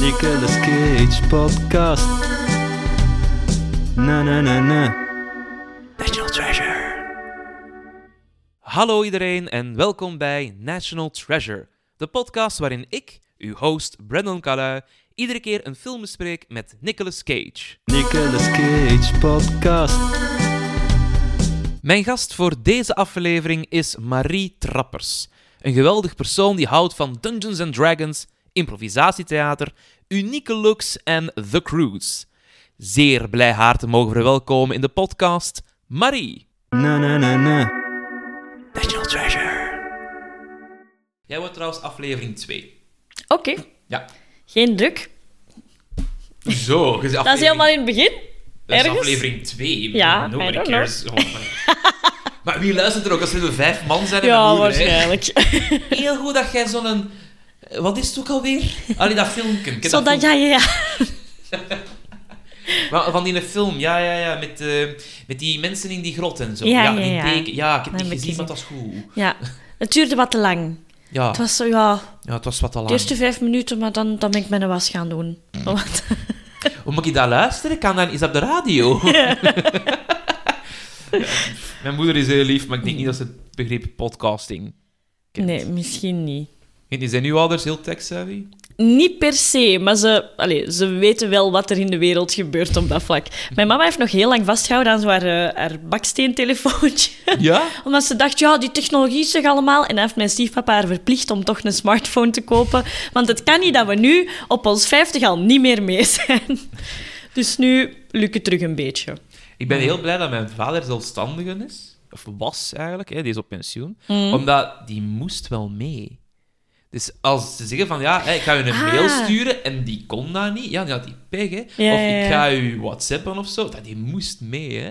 Nicolas Cage podcast. Na na na na. National Treasure. Hallo iedereen en welkom bij National Treasure, de podcast waarin ik, uw host Brandon Calais, iedere keer een film bespreek met Nicolas Cage. Nicolas Cage podcast. Mijn gast voor deze aflevering is Marie Trappers. Een geweldig persoon die houdt van Dungeons and Dragons, improvisatietheater, unieke looks en The Cruise. Zeer blij haar te mogen verwelkomen in de podcast Marie. Na na na na. National Treasure. Jij wordt trouwens aflevering 2. Oké, Ja. geen druk. Zo, Dat is helemaal in het begin. Dat is aflevering 2. Ja, Nobody I don't cares. Oh, maar wie luistert er ook als we vijf man zijn? Ja, een moeder, hè? waarschijnlijk. Heel goed dat jij zo'n... Wat is het ook alweer? Allee, dat filmpje. Ik ken Zo dat, film- ja, ja, ja. Van die film, ja, ja, ja. Met, eh, met die mensen in die grot en zo. Ja, ja, die ja. teken- ja, ik heb het heb niet gezien, maar dat was goed. Ja, het duurde wat te lang. Ja, Het was zo, ja, ja, het was wat te de lang. eerste vijf minuten, maar dan, dan ben ik mijn was gaan doen. Mm. Hoe moet ik dat luisteren? Kan dat, is dat op de radio? Ja, Mijn moeder is heel lief, maar ik denk niet dat ze het begrip podcasting kent. Nee, misschien niet. En Zijn uw ouders heel tech-savvy? Niet per se, maar ze, allee, ze weten wel wat er in de wereld gebeurt op dat vlak. Mijn mama heeft nog heel lang vastgehouden aan zo haar, eh, haar baksteentelefoontje. Ja? Omdat ze dacht, ja, die technologie is er allemaal. En dan heeft mijn stiefpapa haar verplicht om toch een smartphone te kopen. Want het kan niet dat we nu op ons 50 al niet meer mee zijn. Dus nu lukt het terug een beetje. Ik ben heel blij dat mijn vader zelfstandige is. Of was eigenlijk, hè, die is op pensioen. Mhm. Omdat die moest wel mee. Dus als ze zeggen van, ja, hè, ik ga je een Ah. mail sturen en die kon dat niet, ja, die had die pech, hè. Ja, of ik ga je whatsappen of zo, dat die moest mee, hè.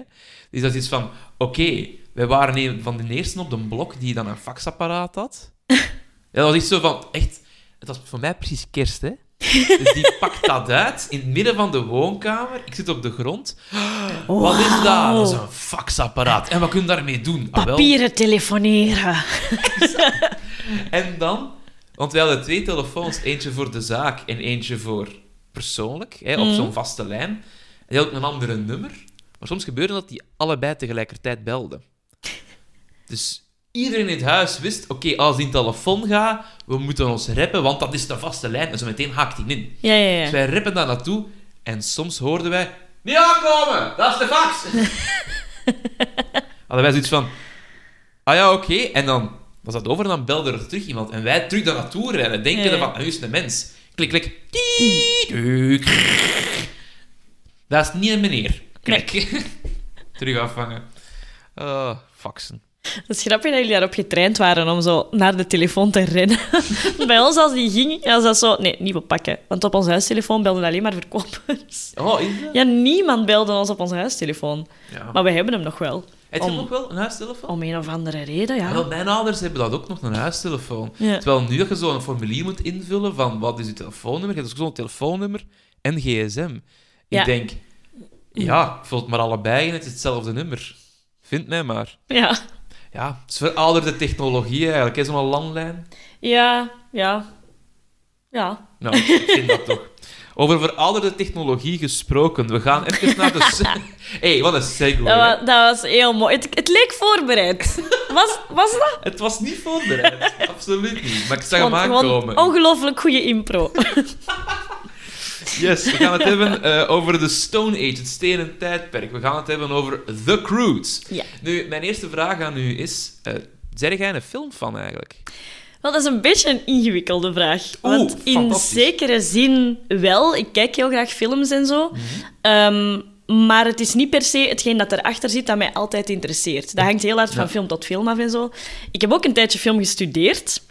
Dus dat is iets van, oké, wij waren een van de eersten op de blok die dan een faxapparaat had. ja, dat was iets zo van, echt, het was voor mij precies kerst, hè. Dus die pakt dat uit in het midden van de woonkamer. Ik zit op de grond. Wat is dat? Dat is een faxapparaat. En wat kun je daarmee doen? Ah. Papieren telefoneren. En dan, want wij hadden twee telefoons, eentje voor de zaak en eentje voor persoonlijk, hè, op zo'n vaste lijn. En die had ook een andere nummer. Maar soms gebeurde dat die allebei tegelijkertijd belden. Dus iedereen in het huis wist, oké, als die telefoon gaat, we moeten ons reppen, want dat is de vaste lijn. En zo meteen haakt die in. Ja, ja, Dus ja. wij reppen daar naartoe en soms hoorden wij... Niet aankomen! Dat is de fax! Hadden wij zoiets van... Ah ja, oké. En dan was dat over en dan belde er terug iemand. En wij terug daar naartoe rennen, denken Ja, van, ah, nu is het een mens. Klik, klik. Dat is niet een meneer. Klik. terug afvangen. Oh, faxen. Het is grappig dat jullie daarop getraind waren om zo naar de telefoon te rennen. Bij ons, als die ging, was dat zo... Nee, niet oppakken. Want op ons huistelefoon belden alleen maar verkopers. Oh, is dat? Ja, niemand belde ons op ons huistelefoon. Ja. Maar we hebben hem nog wel. Heb je nog wel een huistelefoon? Om een of andere reden, ja. Wel, mijn ouders hebben dat ook nog, een huistelefoon. Ja. Terwijl nu dat je zo'n formulier moet invullen van wat is je telefoonnummer, je hebt dus zo'n telefoonnummer en gsm. Ja. Ik denk, ja, vul het maar allebei in, het is hetzelfde nummer. Vind mij maar. Ja, Ja, het is verouderde technologie eigenlijk, hè, zo'n landlijn. ja, ja. Ja. Nou, ik vind dat toch. Over verouderde technologie gesproken, we gaan even naar de... hey, wat een segue. Dat, was, dat was heel mooi. Het, het leek voorbereid. Was, was dat? Het was niet voorbereid, absoluut niet. Maar ik zag hem aankomen. ongelooflijk goede impro. Yes, we gaan het hebben eh, over de Stone Age, het stenen tijdperk. We gaan het hebben over The Croods. Ja. Nu, mijn eerste vraag aan u is... zijn jij een filmfan eigenlijk? Wel, dat is een beetje een ingewikkelde vraag. Want in zekere zin wel. Ik kijk heel graag films en zo. Mhm. Ehm, maar het is niet per se hetgeen dat erachter zit dat mij altijd interesseert. Dat hangt heel hard van Ja. film tot film af en zo. Ik heb ook een tijdje film gestudeerd.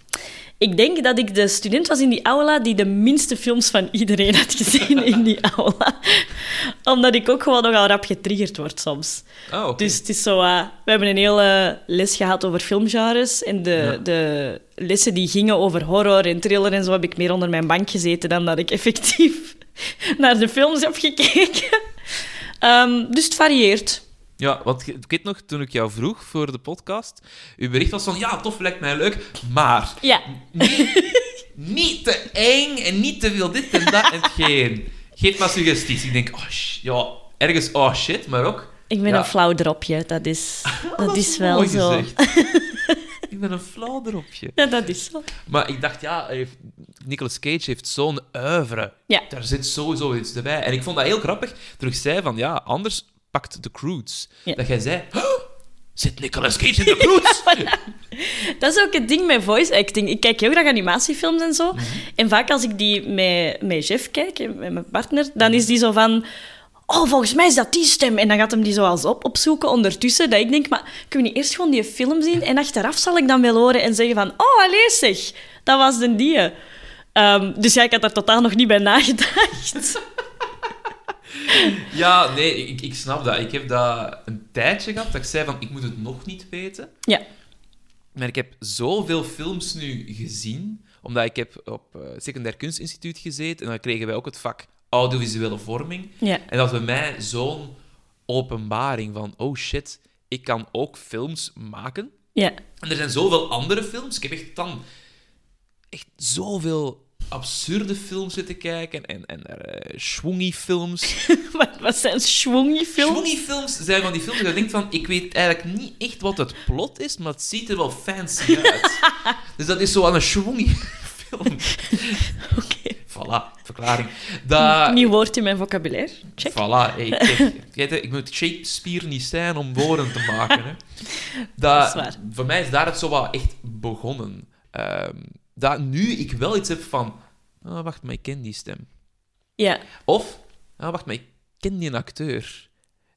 Ik denk dat ik de student was in die aula die de minste films van iedereen had gezien in die aula. Omdat ik ook gewoon nogal rap getriggerd word soms. Oh, oké. Dus het is zo... eh, we hebben een hele les gehad over filmgenres. En de, Ja. de lessen die gingen over horror en thriller en zo heb ik meer onder mijn bank gezeten dan dat ik effectief naar de films heb gekeken. Ehm, dus het varieert. Ja, want ik weet nog, toen ik jou vroeg voor de podcast, uw bericht was van, ja, tof, lijkt mij leuk, maar Ja. niet, niet te eng en niet te veel dit en dat en hetgeen. Geef maar suggesties. Ik denk, oh, ja, ergens, oh shit, maar ook... Ik ben Ja. een flauw dropje. Dat is, dat is wel zo. ik ben een flauw dropje. Ja, dat is zo. Maar ik dacht, ja, Nicolas Cage heeft zo'n oeuvre. Ja. Daar zit sowieso iets bij. En ik vond dat heel grappig toen ik zei van, ja, anders pakt de Croods. Ja. Dat jij zei, "Huh? zit Nicolas Cage in de Croods? Dat is ook het ding met voice acting. Ik kijk heel graag animatiefilms en zo. Mhm. En vaak als ik die met, met Jeff kijk, met mijn partner, dan is die zo van... Oh, volgens mij is dat die stem. En dan gaat hem die zo als op opzoeken ondertussen. Dat ik denk, maar kunnen we niet eerst gewoon die film zien? En achteraf zal ik dan wel horen en zeggen van... Oh, allee zeg, dat was de die. Ehm, dus ja, ik had daar totaal nog niet bij nagedacht. Ja, nee, ik, ik snap dat. Ik heb dat een tijdje gehad dat ik zei van, ik moet het nog niet weten. ja. Maar ik heb zoveel films nu gezien, omdat ik heb op eh secundair kunstinstituut gezeten en dan kregen wij ook het vak audiovisuele vorming. Ja. En dat bij mij zo'n openbaring van, oh shit, ik kan ook films maken. Ja. En er zijn zoveel andere films. Ik heb echt dan echt zoveel absurde films zitten kijken en, en eh schwungy films. Wat, wat zijn schwungy films? Films zijn van die films dat je denkt van, ik weet eigenlijk niet echt wat het plot is, maar het ziet er wel fancy uit. dus dat is zo aan een schwungy film. Oké. Voilà, verklaring. Nieuw woord in mijn vocabulaire. Check. Voilà, hey, ik moet Shakespeare niet zijn om woorden te maken. Hè. Dat, Dat is waar. Voor mij is daar het zo wat echt begonnen. Ehm, dat nu ik wel iets heb van... Ah, wacht, maar ik ken die stem. Ja. Of, ah, wacht, maar ik ken die acteur.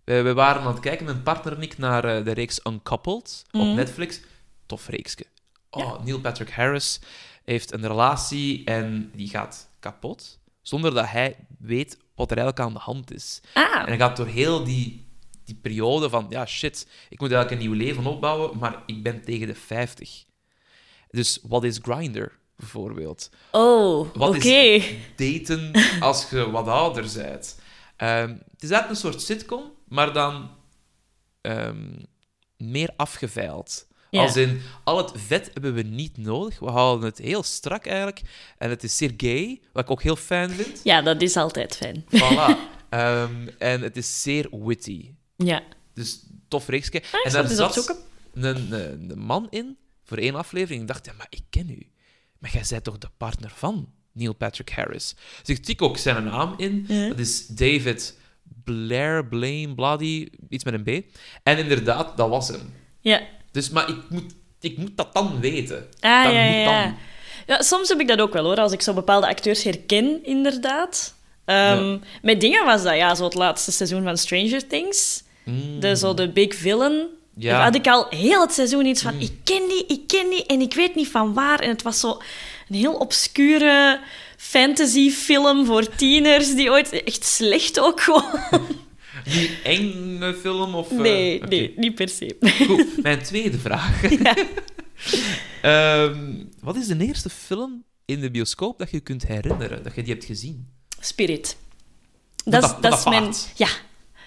We, we waren aan het kijken, mijn partner en ik, naar eh, de reeks Uncoupled op Mhm. Netflix. Tof reeksje. Oh, Neil Patrick Harris heeft een relatie en die gaat kapot, zonder dat hij weet wat er eigenlijk aan de hand is. Ah. En hij gaat door heel die, die periode van, ja, shit, ik moet eigenlijk een nieuw leven opbouwen, maar ik ben tegen de 50. Dus wat is Grindr, bijvoorbeeld? Oh, oké. Wat is daten als je wat ouder bent? Ehm, het is eigenlijk een soort sitcom, maar dan ehm, meer afgeveild. Ja. Als in, al het vet hebben we niet nodig. We houden het heel strak eigenlijk. En het is zeer gay, wat ik ook heel fijn vind. Ja, dat is altijd fijn. Voilà. Ehm, en het is zeer witty. Ja. Dus tof reeksje. Ah, en daar zat een, een, een man in voor één aflevering. Ik dacht, ja, maar ik ken u. Maar jij bent toch de partner van Neil Patrick Harris? Dus ik tik ook zijn naam in. Ja. Dat is David Blair, Blame, Bloody, iets met een B. En inderdaad, dat was hem. Ja. Dus, maar ik moet, ik moet dat dan weten. Ah, dat ja, moet ja. dan. Ja, soms heb ik dat ook wel, hoor. Als ik zo bepaalde acteurs herken, inderdaad. Ehm, Met dingen was dat, ja, zo het laatste seizoen van Stranger Things. Mm. De, zo de big villain. Ja. Daar had ik al heel het seizoen iets van, Mm. ik ken die, ik ken die, en ik weet niet van waar. En het was zo een heel obscure fantasyfilm voor tieners, die ooit... Echt slecht ook gewoon. Die enge film? Of, eh, Nee, nee, niet per se. Goed, mijn tweede vraag. Ehm, wat is de eerste film in de bioscoop dat je kunt herinneren, dat je die hebt gezien? Spirit. Dat, is- dat- dat dat is mijn... paard.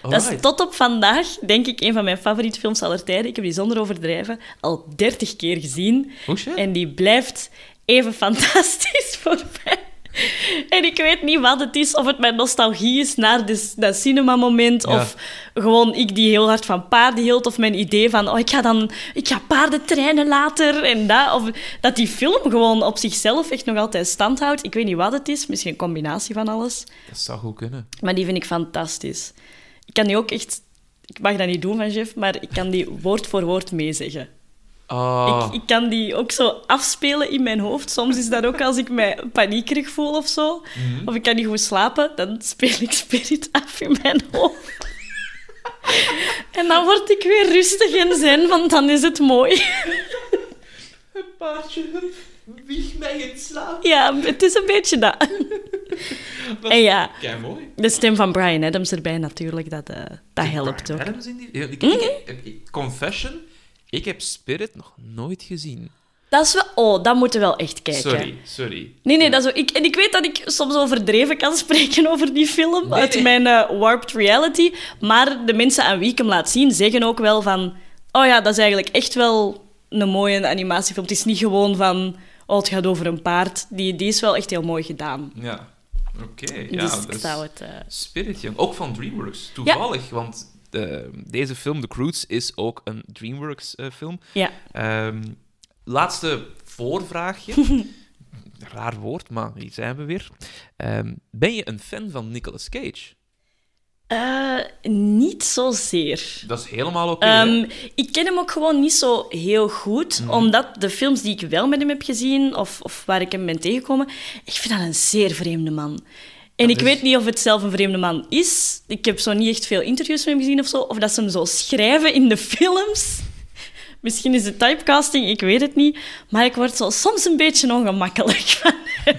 Dat is tot op vandaag, denk ik, een van mijn favoriete films aller tijden. Ik heb die zonder overdrijven al dertig keer gezien. Oh shit. En die blijft even fantastisch voor mij. En ik weet niet wat het is, of het mijn nostalgie is naar dat cinema-moment, Ja. of gewoon ik die heel hard van paarden hield, of mijn idee van, oh, ik ga dan ik ga paarden trainen later, en dat. Of dat die film gewoon op zichzelf echt nog altijd stand houdt. Ik weet niet wat het is, misschien een combinatie van alles. Dat zou goed kunnen. Maar die vind ik fantastisch. Ik kan die ook echt... Ik mag dat niet doen van Jeff, maar ik kan die woord voor woord meezeggen. Oh, Ik, ik kan die ook zo afspelen in mijn hoofd. Soms is dat ook als ik mij paniekerig voel of zo. Mhm. Of ik kan niet goed slapen, dan speel ik Spirit af in mijn hoofd. en dan word ik weer rustig en zen, want dan is het mooi. Een paardje wieg mij in slaap. ja, het is een beetje dat. Dat En ja, mooi. de stem van Brian Adams erbij natuurlijk, dat, eh, dat helpt ook. Mhm. Adams in die... Ik, ik- ik- ik- confession, ik heb Spirit nog nooit gezien. Dat is wel... Oh, dat moeten we wel echt kijken. Sorry, sorry. Nee, nee, dat is ook... Ik, en ik weet dat ik soms overdreven kan spreken over die film Nee, uit nee. mijn eh, warped reality. Maar de mensen aan wie ik hem laat zien, zeggen ook wel van... Oh ja, dat is eigenlijk echt wel een mooie animatiefilm. Het is niet gewoon van... Oh, het gaat over een paard. Die, die is wel echt heel mooi gedaan. Ja, oké. ja, dus ik zou het... eh, Spirit. Ook van DreamWorks. Toevallig, want eh, deze film, The Croods, is ook een DreamWorks-film. ja. Ehm, laatste voorvraagje. Raar woord, maar hier zijn we weer. Ehm, ben je een fan van Nicolas Cage? Eh, niet zozeer. Dat is helemaal oké. Ehm, ik ken hem ook gewoon niet zo heel goed, Mhm. omdat de films die ik wel met hem heb gezien, of, of waar ik hem ben tegengekomen, ik vind dat een zeer vreemde man. En ik weet niet of het zelf een vreemde man is. Ik heb zo niet echt veel interviews met hem gezien of zo. Of dat ze hem zo schrijven in de films. Misschien is het typecasting, ik weet het niet. Maar ik word zo soms een beetje ongemakkelijk van.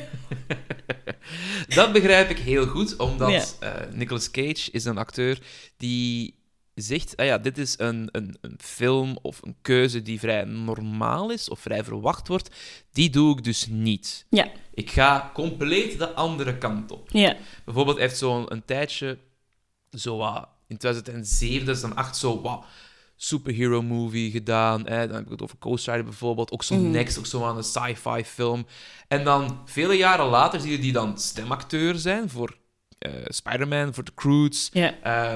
Dat begrijp ik heel goed, omdat Ja. eh, Nicolas Cage is een acteur die zegt, ah ja, dit is een, een, een film of een keuze die vrij normaal is of vrij verwacht wordt. Die doe ik dus niet. Ja, Ik ga compleet de andere kant op. ja. Bijvoorbeeld hij heeft zo'n een tijdje, zo wat, in 2007, 2008, zo wat superhero movie gedaan. Hè. Dan heb ik het over Ghost Rider bijvoorbeeld. Ook zo Next, ook zo aan een sci-fi film. En dan, vele jaren later, zie je die dan stemacteur zijn voor eh, Spider-Man, voor The Croods. Eh,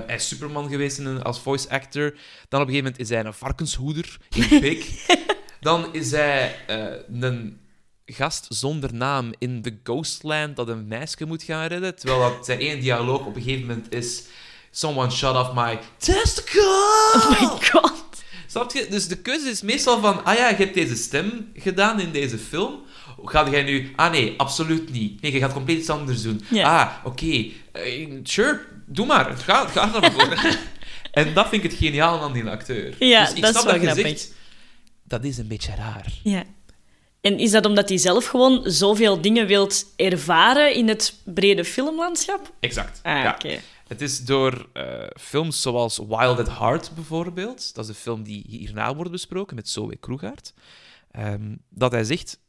hij is Superman geweest in een, als voice actor. Dan op een gegeven moment is hij een varkenshoeder in Pig. dan is hij eh, een gast zonder naam in The Ghostland dat een meisje moet gaan redden. Terwijl dat zijn één dialoog op een gegeven moment is... Someone shut off my testicle! Oh my god. Snap je? Dus de keuze is meestal van... Ah ja, je hebt deze stem gedaan in deze film. Ga jij nu... Ah nee, absoluut niet. Nee, je gaat compleet iets anders doen. Ah, oké. Eh, sure, doe maar. Ga, ga er maar voor. en dat vind ik het geniaal aan die acteur. Ja, dus ik dat is snap wel dat je zegt... Dat is een beetje raar. Ja. En is dat omdat hij zelf gewoon zoveel dingen wilt ervaren in het brede filmlandschap? Exact. Ah, ja. oké. Het is door eh, films zoals Wild at Heart bijvoorbeeld, dat is de film die hierna wordt besproken met Zoe Kroegaard, ehm, dat hij zegt,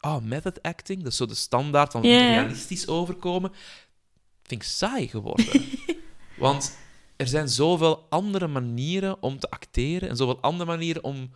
oh, method acting, dat is zo de standaard van ja. realistisch overkomen, vind ik saai geworden. Want er zijn zoveel andere manieren om te acteren en zoveel andere manieren om,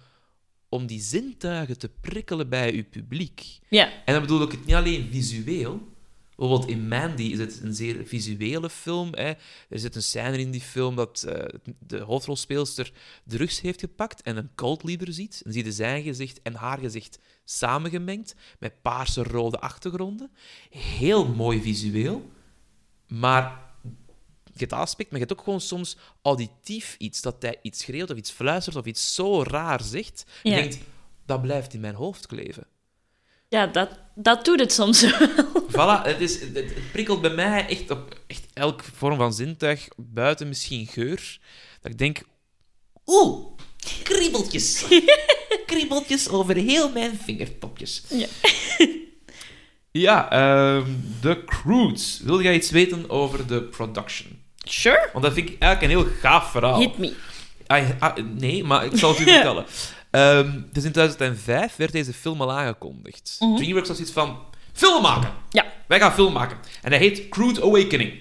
om die zintuigen te prikkelen bij uw publiek. Ja. En dan bedoel ik het niet alleen visueel. Bijvoorbeeld in Mandy is het een zeer visuele film. Hè. Er zit een scène in die film dat eh, de hoofdrolspeelster drugs heeft gepakt en een cultleader ziet. En zie je zijn gezicht en haar gezicht samengemengd met paarse rode achtergronden. Heel mooi visueel. Maar je hebt aspect, maar je hebt ook gewoon soms auditief iets. Dat hij iets schreeuwt of iets fluistert of iets zo raar zegt. Je Ja. denkt, dat blijft in mijn hoofd kleven. Ja, dat, dat doet het soms wel. Voilà, het, is, het, het prikkelt bij mij echt op echt elke vorm van zintuig, buiten misschien geur. Dat ik denk, oeh, kriebeltjes. kriebeltjes over heel mijn vingertopjes. Ja. Ja, ehm The Croods. Wil jij iets weten over de production? Sure. Want dat vind ik eigenlijk een heel gaaf verhaal. Hit me. Ah, ah, nee, maar ik zal het u vertellen. Ehm, dus in 2005 werd deze film al aangekondigd. DreamWorks was iets van... Film maken! Ja. Wij gaan film maken. En hij heet Crude Awakening.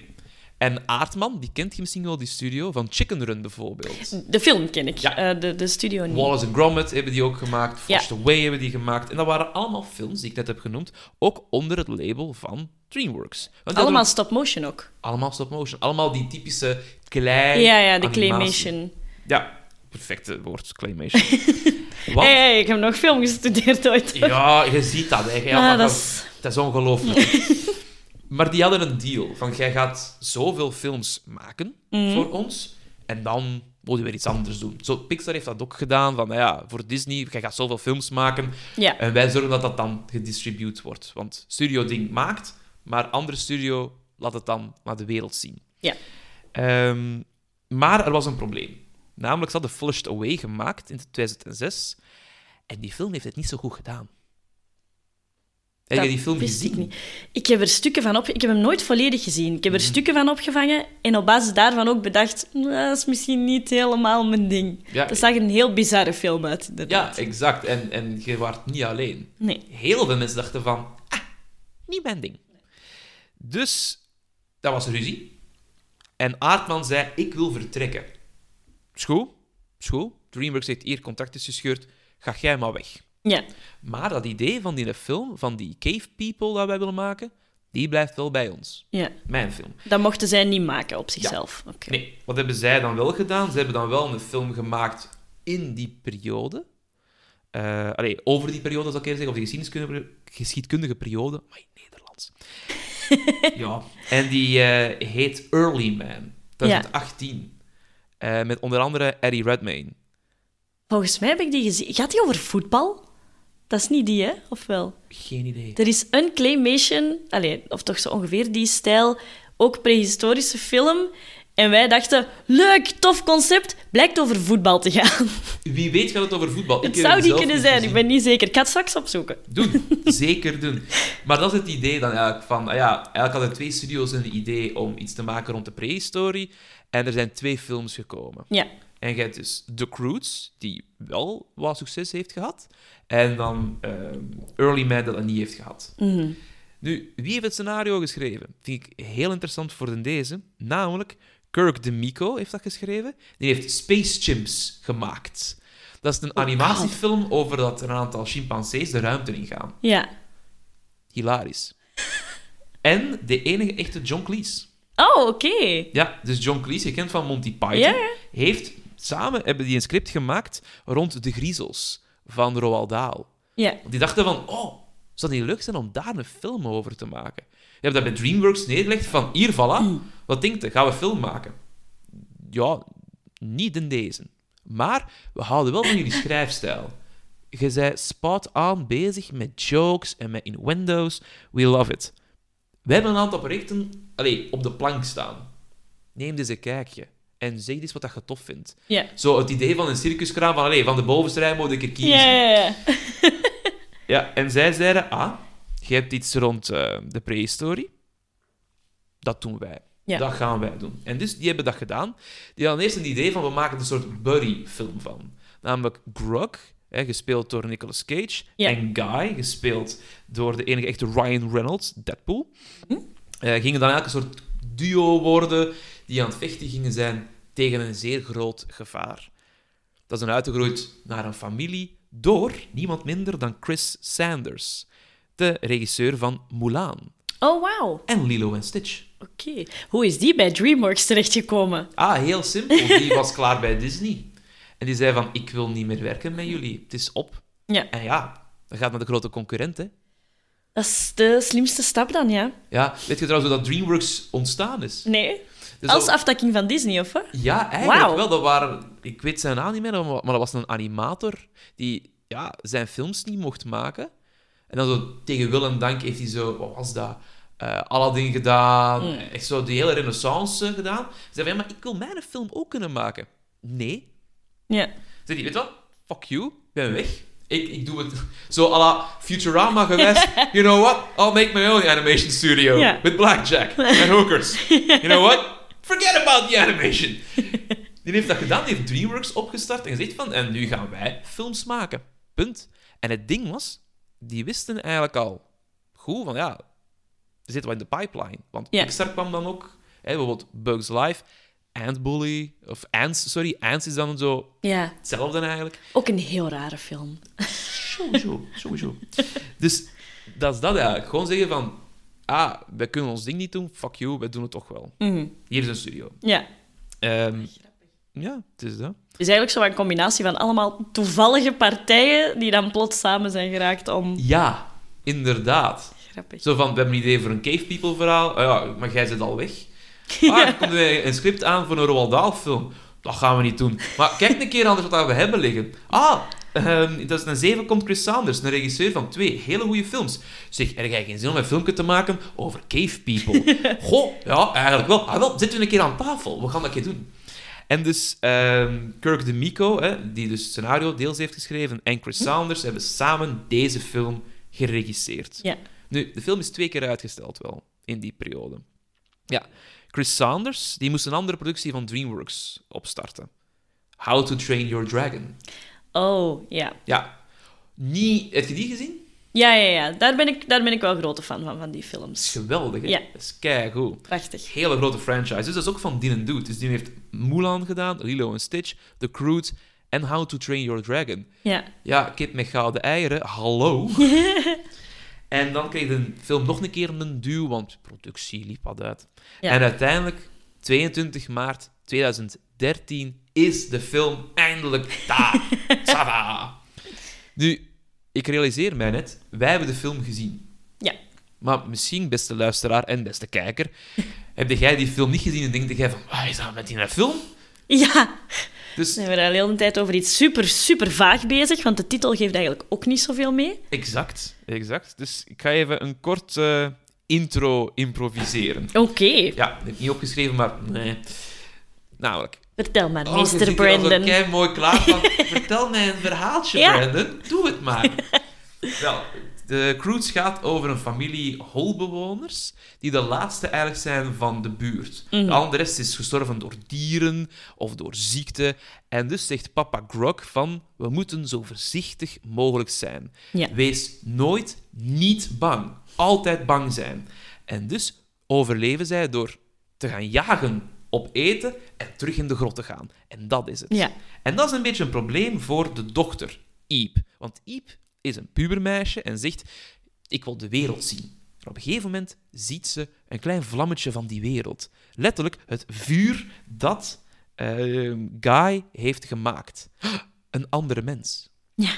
En Aardman, die kent je misschien wel, die studio, van Chicken Run bijvoorbeeld. De film ken ik, Ja. eh, de, de studio niet. Wallace and Gromit hebben die ook gemaakt. Ja. Forced Away hebben die gemaakt. En dat waren allemaal films die ik net heb genoemd, ook onder het label van DreamWorks. Want Allemaal stop-motion ook. allemaal stop-motion. Allemaal die typische klei Ja, ja, de animatie. claymation. Ja, perfecte woord, claymation. Wat? Hey, hey, ik heb nog film gestudeerd ooit. Ja, je ziet dat. Hè. Jij Ah, dat is... Dat is ongelooflijk. maar die hadden een deal van jij gaat zoveel films maken Mhm. voor ons en dan moet je weer iets anders doen. Zo, Pixar heeft dat ook gedaan, van nou ja, voor Disney, jij gaat zoveel films maken Ja. en wij zorgen dat dat dan gedistributeerd wordt. Want Studio Ding maakt, maar andere studio laat het dan naar de wereld zien. Ja. Ehm, maar er was een probleem. Namelijk, ze hadden Flushed Away gemaakt in 2006 en die film heeft het niet zo goed gedaan. Heb je die film wist ik gezien? niet. Ik heb er stukken van op... Ik heb hem nooit volledig gezien. Ik heb Mhm. er stukken van opgevangen en op basis daarvan ook bedacht... "Nou, Dat is misschien niet helemaal mijn ding. Ja, dat zag een heel bizarre film uit, Ja, exact. En, en je waart niet alleen. Nee. Heel veel mensen dachten van... Ah, niet mijn ding. Dus, dat was ruzie. En Aardman zei, ik wil vertrekken. School, school. DreamWorks heeft hier contact is gescheurd. Ga jij maar weg. Ja. Maar dat idee van die film, van die cave people dat wij willen maken, die blijft wel bij ons. ja. Mijn film. Dat mochten zij niet maken op zichzelf. Oké. Nee, wat hebben zij dan wel gedaan? Ze hebben dan wel een film gemaakt in die periode. Eh allee, over die periode, zou ik eerder zeggen, of de geschiedkundige, geschiedkundige periode. Maar in Nederlands. ja. En die eh, heet Early Man, 2018. Eh, met onder andere Eddie Redmayne. Volgens mij heb ik die gezien. Gaat die over voetbal? Dat is niet die, hè? Of wel? Geen idee. Er is een claymation, allee, of toch zo ongeveer die stijl, ook prehistorische film. En wij dachten, leuk, tof concept, blijkt over voetbal te gaan. Wie weet gaat het over voetbal. Het Ik zou die kunnen zijn, gezien. ik ben niet zeker. Ik ga het straks opzoeken. Doen, zeker doen. Maar dat is het idee dan eigenlijk van... ah Ja, eigenlijk hadden twee studio's een idee om iets te maken rond de prehistorie. En er zijn twee films gekomen. Ja, En je hebt dus The Croods, die wel wat succes heeft gehad. En dan ehm, Early Man, dat dat niet heeft gehad. Mhm. Nu, wie heeft het scenario geschreven? Vind ik heel interessant voor de deze. Namelijk, Kirk DeMico heeft dat geschreven. Die heeft Space Chimps gemaakt. Dat is een animatiefilm over dat er een aantal chimpansees de ruimte ingaan. ja. Hilarisch. En de enige echte John Cleese. Oh, oké. Ja, dus John Cleese, je kent van Monty Python, heeft samen hebben die een script gemaakt rond de griezels van Roald Dahl. Ja. Die dachten van, oh, zou het niet leuk zijn om daar een film over te maken? Je hebt dat bij DreamWorks neergelegd van, hier, voilà, wat denkt je, gaan we film maken? Ja, niet in deze. Maar we houden wel van jullie schrijfstijl. Je zei spot on bezig met jokes en met innuendo's. We love it. We hebben een aantal projecten allee, op de plank staan. Neem eens een kijkje en zeg eens wat dat je tof vindt. Ja. Zo het idee van een circuskraam van allee, van de bovenste rij moet ik er kiezen. Ja, ja, ja. Ja, en zij zeiden, ah, je hebt iets rond eh, de prehistorie. Dat doen wij. Ja. Dat gaan wij doen. En dus die hebben dat gedaan. Die hadden eerst een idee van, we maken een soort buddy-film van. Namelijk Grug, hè, gespeeld door Nicolas Cage, Ja. en Guy, gespeeld door de enige echte Ryan Reynolds, Deadpool. Hm? Eh, gingen dan eigenlijk een soort duo worden die aan het vechten gingen zijn tegen een zeer groot gevaar. Dat is dan uitgegroeid naar een familie door niemand minder dan Chris Sanders, de regisseur van Mulan Oh, wauw. en Lilo en Stitch. Oké. Hoe is die bij DreamWorks terechtgekomen? Ah, heel simpel. Die was klaar bij Disney. En die zei van, ik wil niet meer werken met jullie. Het is op. Ja. En ja, dan gaat naar de grote concurrent, hè. Dat is de slimste stap dan, ja. Ja, weet je trouwens hoe dat DreamWorks ontstaan is? Nee. Dus Als dat- aftakking van Disney, of wat? Ja, eigenlijk wel. Dat waren, ik weet zijn naam niet meer, maar dat was een animator die ja, zijn films niet mocht maken. En dan zo tegen wil en dank heeft hij zo, wat was dat? Eh, Aladdin gedaan, Mm. echt zo die hele renaissance gedaan. Ze zei van, ja, maar ik wil mijn film ook kunnen maken. Nee. Ja. Zei hij, weet je wat? Fuck you, ik ben weg. Ik, ik doe het zo à la Futurama geweest. You know what? I'll make my own animation studio. With blackjack and hookers. You know what? Forget about the animation. Die heeft dat gedaan, die heeft DreamWorks opgestart en gezegd van, en nu gaan wij films maken. Punt. En het ding was, die wisten eigenlijk al goed van, ja, er zit wat in de pipeline. Want. Pixar kwam dan ook, hè, bijvoorbeeld Bugs Life, Ant Bully, of Ants, sorry, Ants is dan zo Ja. hetzelfde eigenlijk. Ook een heel rare film. Sowieso, sowieso. Dus dat is dat eigenlijk. Gewoon zeggen van, ah, wij kunnen ons ding niet doen, fuck you, wij doen het toch wel. Mhm. Hier is een studio. Ja. Ehm, ja, het is dat. Het is eigenlijk zo een combinatie van allemaal toevallige partijen die dan plots samen zijn geraakt om... Ja, inderdaad. Grappig. Zo van, we hebben een idee voor een Cave People verhaal. Ah ja, maar jij zit al weg. Ah, er komt weer een script aan voor een Roald Dahl film. Dat gaan we niet doen. Maar kijk een keer anders wat we hebben liggen. Ah, ehm, dat is een 7 komt Chris Sanders, een regisseur van twee hele goede films. Zeg, er jij geen zin om een filmpje te maken over Cave People? Goh, ja, eigenlijk wel. Ah, wel, zitten we een keer aan tafel. We gaan dat keer doen. En dus ehm, Kirk DeMico, hè, die dus het scenario deels heeft geschreven, en Chris Sanders hebben samen deze film geregisseerd. Ja. Nu, de film is twee keer uitgesteld wel, in die periode. Ja, Chris Sanders die moest een andere productie van DreamWorks opstarten. How to Train Your Dragon. Oh, ja. Ja, niet... Heb je die gezien? Ja, ja, ja. Daar ben ik, daar ben ik wel grote fan van, van die is films. geweldig, hè? Ja. Dat is keigoed. Prachtig. Hele grote franchise. Dus dat is ook van Din Dude. Dus die heeft Mulan gedaan, Lilo en Stitch, The Crude en How to Train Your Dragon. Ja. Ja, kip met gouden eieren, hallo. en dan kreeg de film nog een keer een duw, want productie liep wat uit. Ja. En uiteindelijk, 22 maart 2013, is de film eindelijk daar. Tada! Nu, ik realiseer mij net, wij hebben de film gezien. Ja. Maar misschien, beste luisteraar en beste kijker, heb jij die film niet gezien en denk jij van, wat is dat met die film? Ja. Dus We zijn de hele tijd over iets super, super vaag bezig, want de titel geeft eigenlijk ook niet zoveel mee. Exact, exact. Dus ik ga even een kort eh, intro improviseren. Oké. Ja, ik heb niet opgeschreven, maar nee. Namelijk. Vertel maar, Oh, er al Brandon. kei mooi klaar van. Vertel mij een verhaaltje, Ja. Brandon. Doe het maar. Wel, de cruise gaat over een familie holbewoners die de laatste eigenlijk zijn van de buurt. Mhm. De andere rest is gestorven door dieren of door ziekte. En dus zegt papa Grog van, we moeten zo voorzichtig mogelijk zijn. Ja. Wees nooit niet bang. Altijd bang zijn. En dus overleven zij door te gaan jagen op eten en terug in de grot te gaan. En dat is het. Ja. En dat is een beetje een probleem voor de dochter, Iep. Want Iep is een pubermeisje en zegt, ik wil de wereld zien. En op een gegeven moment ziet ze een klein vlammetje van die wereld. Letterlijk het vuur dat eh, Guy heeft gemaakt. Een andere mens. Ja.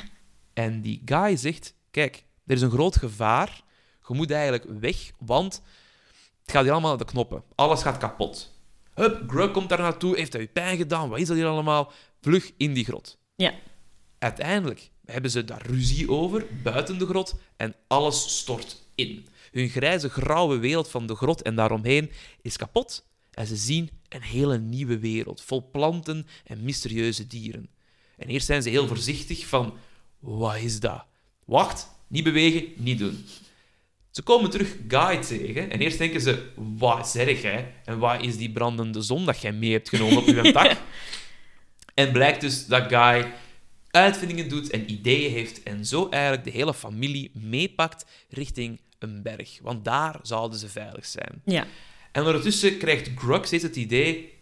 En die guy zegt: Kijk, er is een groot gevaar. Je moet eigenlijk weg, want het gaat hier allemaal aan de knoppen. Alles gaat kapot. Hup, Grug komt daar naartoe, heeft hij pijn gedaan? Wat is dat hier allemaal? Vlug in die grot. Ja. Uiteindelijk hebben ze daar ruzie over, buiten de grot, en alles stort in. Hun grijze, grauwe wereld van de grot en daaromheen is kapot. En ze zien een hele nieuwe wereld, vol planten en mysterieuze dieren. En eerst zijn ze heel voorzichtig van, wat is dat? Wacht, niet bewegen, niet doen. Ze komen terug Guy tegen en eerst denken ze, wat zeg jij? En wat is die brandende zon dat jij mee hebt genomen op uw tak? En blijkt dus dat Guy uitvindingen doet en ideeën heeft en zo eigenlijk de hele familie meepakt richting een berg. Want daar zouden ze veilig zijn. Ja. En ondertussen krijgt Grug steeds het idee...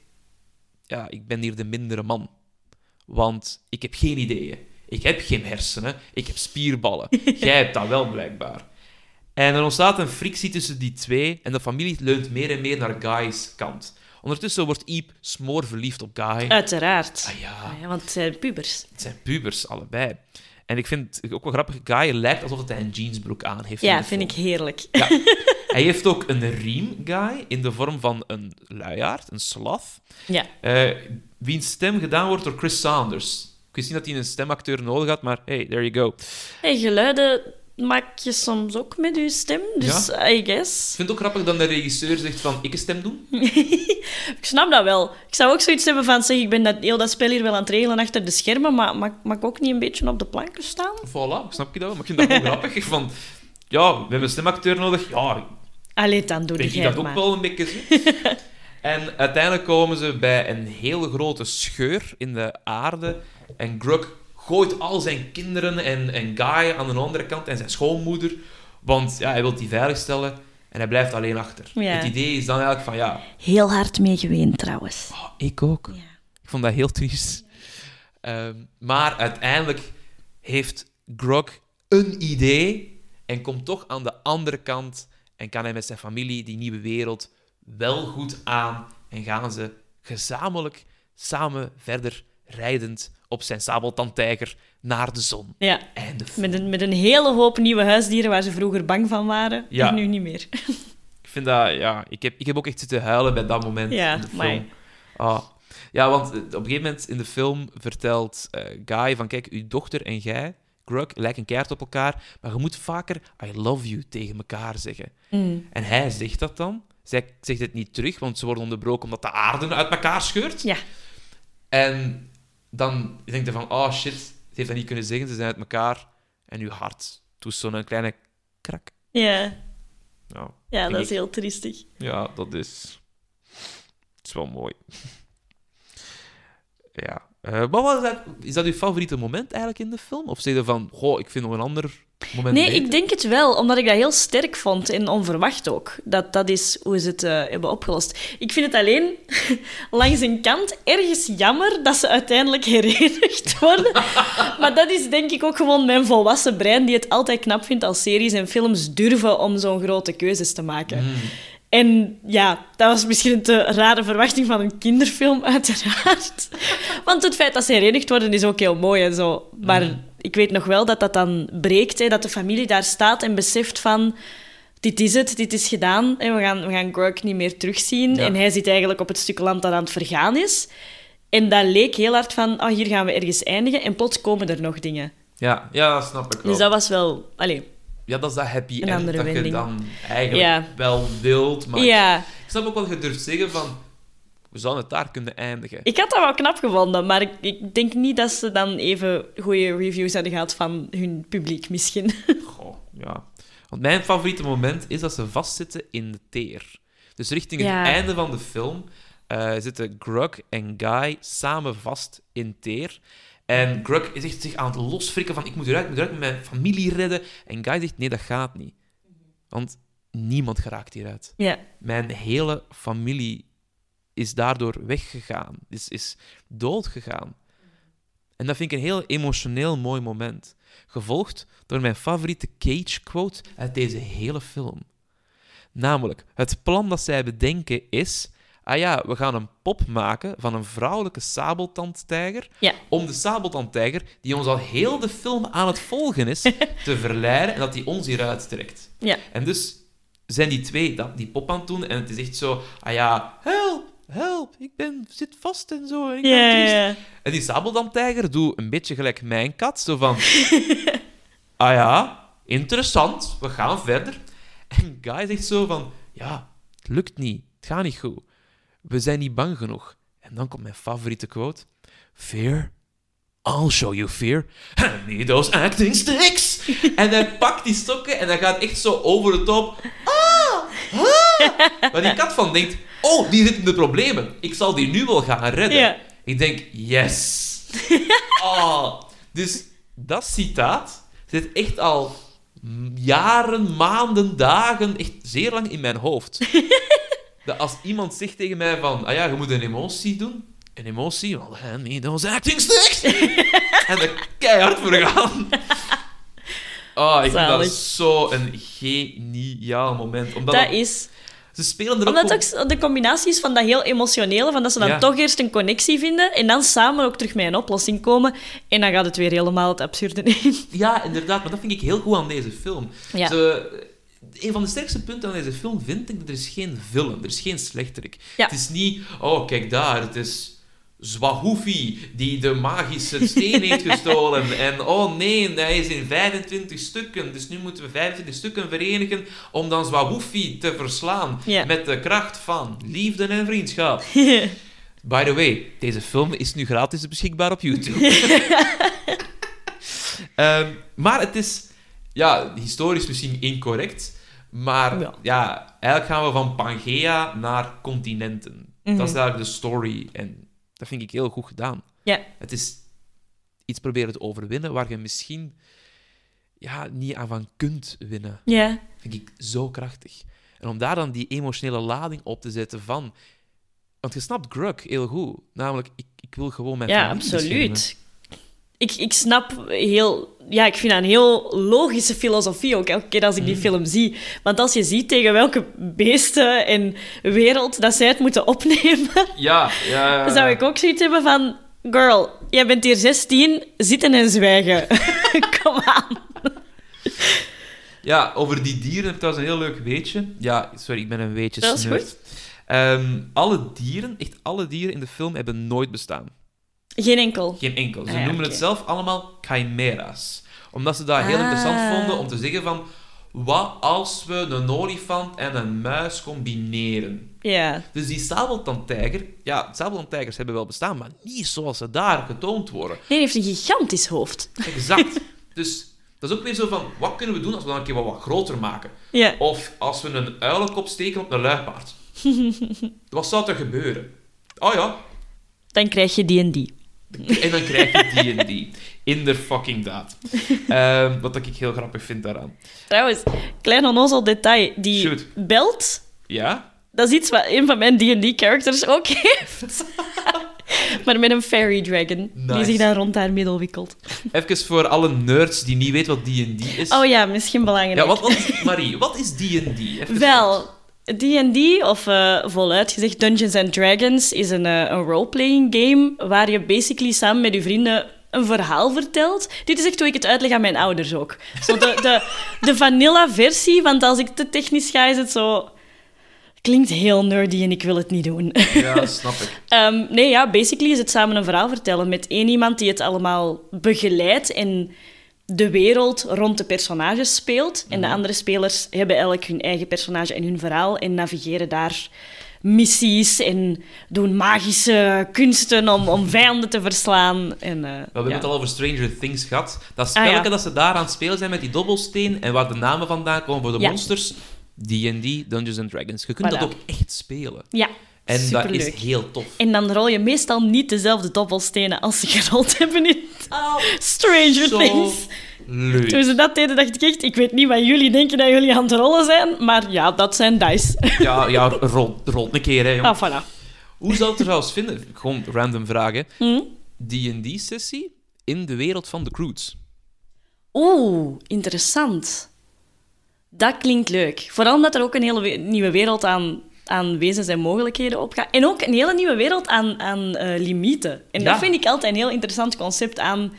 Ja, ik ben hier de mindere man. Want ik heb geen ideeën. Ik heb geen hersenen. Ik heb spierballen. Jij hebt dat wel, blijkbaar. En er ontstaat een frictie tussen die twee en de familie leunt meer en meer naar Guy's kant. Ondertussen wordt Iep smoor verliefd op Guy. Uiteraard. Ah ja, Ah ja, want het zijn pubers. het zijn pubers, allebei. En ik vind het ook wel grappig, Guy lijkt alsof hij een jeansbroek aan heeft. Ja, vind ik heerlijk. Ja. Hij heeft ook een riem, Guy, in de vorm van een luiaard, een sloth, Ja. eh wiens stem gedaan wordt door Chris Sanders. Ik wist niet dat hij een stemacteur nodig had, maar hey, there you go. Hey, geluiden maak je soms ook met je stem, dus I guess. Ik vind het ook grappig dat de regisseur zegt van, ik een stem doen? Ik snap dat wel. Ik zou ook zoiets hebben van, zeg, ik ben dat, heel dat spel hier wel aan het regelen achter de schermen, maar mag, mag ik ook niet een beetje op de planken staan? Voilà, snap je dat wel? Maar ik vind dat wel grappig. Van, ja, we hebben een stemacteur nodig. Ja, Allee, dan doe ik dat ook maar. wel een beetje. en uiteindelijk komen ze bij een hele grote scheur in de aarde. En Grug gooit al zijn kinderen en, en Guy aan de andere kant en zijn schoonmoeder. Want ja, hij wil die veiligstellen en hij blijft alleen achter. Ja. Het idee is dan eigenlijk van ja, Heel hard mee geweend, trouwens. oh, ik ook. Ja. Ik vond dat heel triest. Ehm, maar uiteindelijk heeft Grog een idee en komt toch aan de andere kant en kan hij met zijn familie die nieuwe wereld wel goed aan en gaan ze gezamenlijk samen verder rijdend op zijn sabeltandtijger naar de zon. Ja, met een, met een hele hoop nieuwe huisdieren waar ze vroeger bang van waren, Ja. en nu niet meer. Ik vind dat, ja, ik heb, ik heb ook echt zitten huilen bij dat moment Ja, in de film. Ah. Ja, want eh, op een gegeven moment in de film vertelt eh, Guy van, kijk, uw dochter en jij, Grug, lijken keihard op elkaar, maar je moet vaker I love you tegen elkaar zeggen. Mm. En hij zegt dat dan. Zij zegt het niet terug, want ze worden onderbroken omdat de aarde uit elkaar scheurt. Ja. En dan denk je van, oh shit, ze heeft dat niet kunnen zeggen, ze zijn uit elkaar. En uw hart doet zo'n kleine krak. Ja, Ja, ja dat is ik. heel triestig. Ja, dat is... Het is wel mooi. ja. Eh, wat was dat? Is dat uw favoriete moment eigenlijk in de film? Of zeg je van, goh, ik vind nog een ander moment Nee, beter? ik denk het wel, omdat ik dat heel sterk vond en onverwacht ook. Dat, dat is hoe ze het eh, hebben opgelost. Ik vind het alleen langs een kant ergens jammer dat ze uiteindelijk herenigd worden. maar dat is denk ik ook gewoon mijn volwassen brein die het altijd knap vindt als series en films durven om zo'n grote keuzes te maken. Hmm. En ja, dat was misschien een te rare verwachting van een kinderfilm, uiteraard. Want het feit dat ze herenigd worden is ook heel mooi en zo. Maar Mm. Ik weet nog wel dat dat dan breekt, hè, dat de familie daar staat en beseft van... Dit is het, dit is gedaan en we gaan, we gaan Grug niet meer terugzien. Ja. En hij zit eigenlijk op het stuk land dat aan het vergaan is. En dat leek heel hard van, oh, hier gaan we ergens eindigen. En plots komen er nog dingen. Ja, ja, dat snap ik wel. Dus dat was wel... Allee, Ja, dat is dat happy Een end andere dat je dan eigenlijk Ja. wel wilt. Maar ja, ik snap ook wat je durft zeggen van... We zouden het daar kunnen eindigen. Ik had dat wel knap gevonden, maar ik, ik denk niet dat ze dan even goede reviews hadden gehad van hun publiek, misschien. Goh, ja. Want mijn favoriete moment is dat ze vastzitten in de teer. Dus richting Ja. het einde van de film eh, zitten Grug en Guy samen vast in teer. En Grug is echt zich aan het losfrikken van ik moet eruit, ik moet eruit met mijn familie redden. En Guy zegt nee, dat gaat niet. Want niemand geraakt hieruit. Ja, Mijn hele familie is daardoor weggegaan, is, is doodgegaan. En dat vind ik een heel emotioneel mooi moment. Gevolgd door mijn favoriete Cage-quote uit deze hele film. Namelijk, het plan dat zij bedenken is... Ah ja, we gaan een pop maken van een vrouwelijke sabeltandtijger ja. om de sabeltandtijger, die ons al heel de film aan het volgen is, te verleiden en dat die ons hieruit trekt. ja. En dus zijn die twee dat, die pop aan het doen en het is echt zo, ah ja, help, help, ik ben, zit vast en zo. En, ik ben Ja, triest. ja, ja. en die sabeldamtijger doet een beetje gelijk mijn kat, zo van, ah ja, interessant, we gaan verder. En Guy zegt zo van, ja, het lukt niet, het gaat niet goed. We zijn niet bang genoeg. En dan komt mijn favoriete quote. Fear? I'll show you fear. Hand me those acting sticks. en hij pakt die stokken en hij gaat echt zo over de top. Ah, Waar die kat van denkt, oh, die zit in de problemen. Ik zal die nu wel gaan redden. Ja. Ik denk, yes. oh. Dus dat citaat zit echt al jaren, maanden, dagen, echt zeer lang in mijn hoofd. dat als iemand zegt tegen mij van, ah ja, je moet een emotie doen. Een emotie? Well, hand me those acting sticks. en er keihard voor gaan. Oh, ik vind dat Zalig. zo een geniaal moment. Omdat Dat is... ze spelen er Omdat ook het ook de combinatie is van dat heel emotionele, van dat ze dan Ja. toch eerst een connectie vinden en dan samen ook terug met een oplossing komen. En dan gaat het weer helemaal het absurde in. Ja, inderdaad, maar dat vind ik heel goed aan deze film. Ja. Ze, een van de sterkste punten aan deze film vind ik dat er is geen film, er is geen slechterik. Ja. Het is niet, oh kijk daar, het is Zwahoefi die de magische steen heeft gestolen. En oh nee, hij is in 25 stukken, dus nu moeten we 25 stukken verenigen om dan Zwahoefi te verslaan. Met de kracht van liefde en vriendschap. By the way, deze film is nu gratis beschikbaar op YouTube. Ehm, maar het is, ja, historisch misschien incorrect. Maar Ja. ja. eigenlijk gaan we van Pangea naar continenten. Mhm. Dat is eigenlijk de story. En dat vind ik heel goed gedaan. ja, Het is iets proberen te overwinnen waar je misschien ja, niet aan van kunt winnen. ja. Vind ik zo krachtig. En om daar dan die emotionele lading op te zetten van... Want je snapt Grug heel goed. Namelijk, ik, ik wil gewoon mijn Ja, beschermen. Ik, ik snap heel... Ja, ik vind dat een heel logische filosofie ook, elke keer als ik die Mm. film zie. Want als je ziet tegen welke beesten en wereld dat zij het moeten opnemen, Ja, ja, zou ik ook zoiets hebben van... Girl, jij bent hier 16, zitten en zwijgen. Kom aan. Ja, over die dieren heb ik trouwens een heel leuk weetje. Ja, sorry, ik ben een weetje Dat is goed. Ehm, alle dieren, echt alle dieren in de film, hebben nooit bestaan. Geen enkel. Geen enkel. Ze Ah ja, noemen oké. het zelf allemaal chimera's. Omdat ze dat heel Ah. interessant vonden om te zeggen van... Wat als we een olifant en een muis combineren? Ja. Dus die sabeltandtijger... Ja, sabeltandtijgers hebben wel bestaan, maar niet zoals ze daar getoond worden. Nee, die heeft een gigantisch hoofd. Exact. dus Dat is ook weer zo van, wat kunnen we doen als we dan een keer wat, wat groter maken? Ja. Of als we een uilenkop steken op een luipaard. wat zou er gebeuren? Oh ja, Dan krijg je die en die. en dan krijg je die en die. Inderdaad. Ehm wat ik heel grappig vind daaraan. Trouwens, klein onnozel detail. Die Shoot. belt, Ja? dat is iets wat een van mijn D&D-characters ook heeft. maar met een fairy dragon, die zich daar rond haar middel wikkelt. Even voor alle nerds die niet weten wat D&D is. Oh ja, misschien belangrijk. ja, wat, wat, Marie, wat is D&D? Wel, D&D, of eh, voluit gezegd Dungeons and Dragons, is een, eh, een roleplaying game waar je basically samen met je vrienden een verhaal vertelt. Dit is echt hoe ik het uitleg aan mijn ouders ook. Zo de, de, de vanilla versie, want als ik te technisch ga, is het zo... Klinkt heel nerdy en ik wil het niet doen. Ja, snap ik. Ehm, nee, ja, basically is het samen een verhaal vertellen met één iemand die het allemaal begeleidt en de wereld rond de personages speelt. En de andere spelers hebben elk hun eigen personage en hun verhaal en navigeren daar missies en doen magische kunsten om, om vijanden te verslaan. En, eh, We hebben ja. het al over Stranger Things gehad. Dat Ah, spelletje ja. dat ze daar aan het spelen zijn met die dobbelsteen en waar de namen vandaan komen voor de Ja. monsters. D&D, Dungeons and Dragons. Je kunt Voilà. dat ook echt spelen. Ja, En dat is heel tof. En dan rol je meestal niet dezelfde dobbelstenen als ze gerold hebben in Stranger Zo Things. leuk. Toen ze dat deden, dacht ik echt... Ik weet niet wat jullie denken dat jullie aan het rollen zijn, maar ja, dat zijn dice. Ja, ja rol, rol een keer, hè, jong. ah, voilà. Hoe zou het er trouwens vinden? Gewoon random vragen. Hm? D&D-sessie in de wereld van de Croods. Oeh, interessant. Dat klinkt leuk. Vooral omdat er ook een hele we- nieuwe wereld aan, aan wezens en mogelijkheden opgaat. En ook een hele nieuwe wereld aan, aan eh, limieten. En Ja. dat vind ik altijd een heel interessant concept aan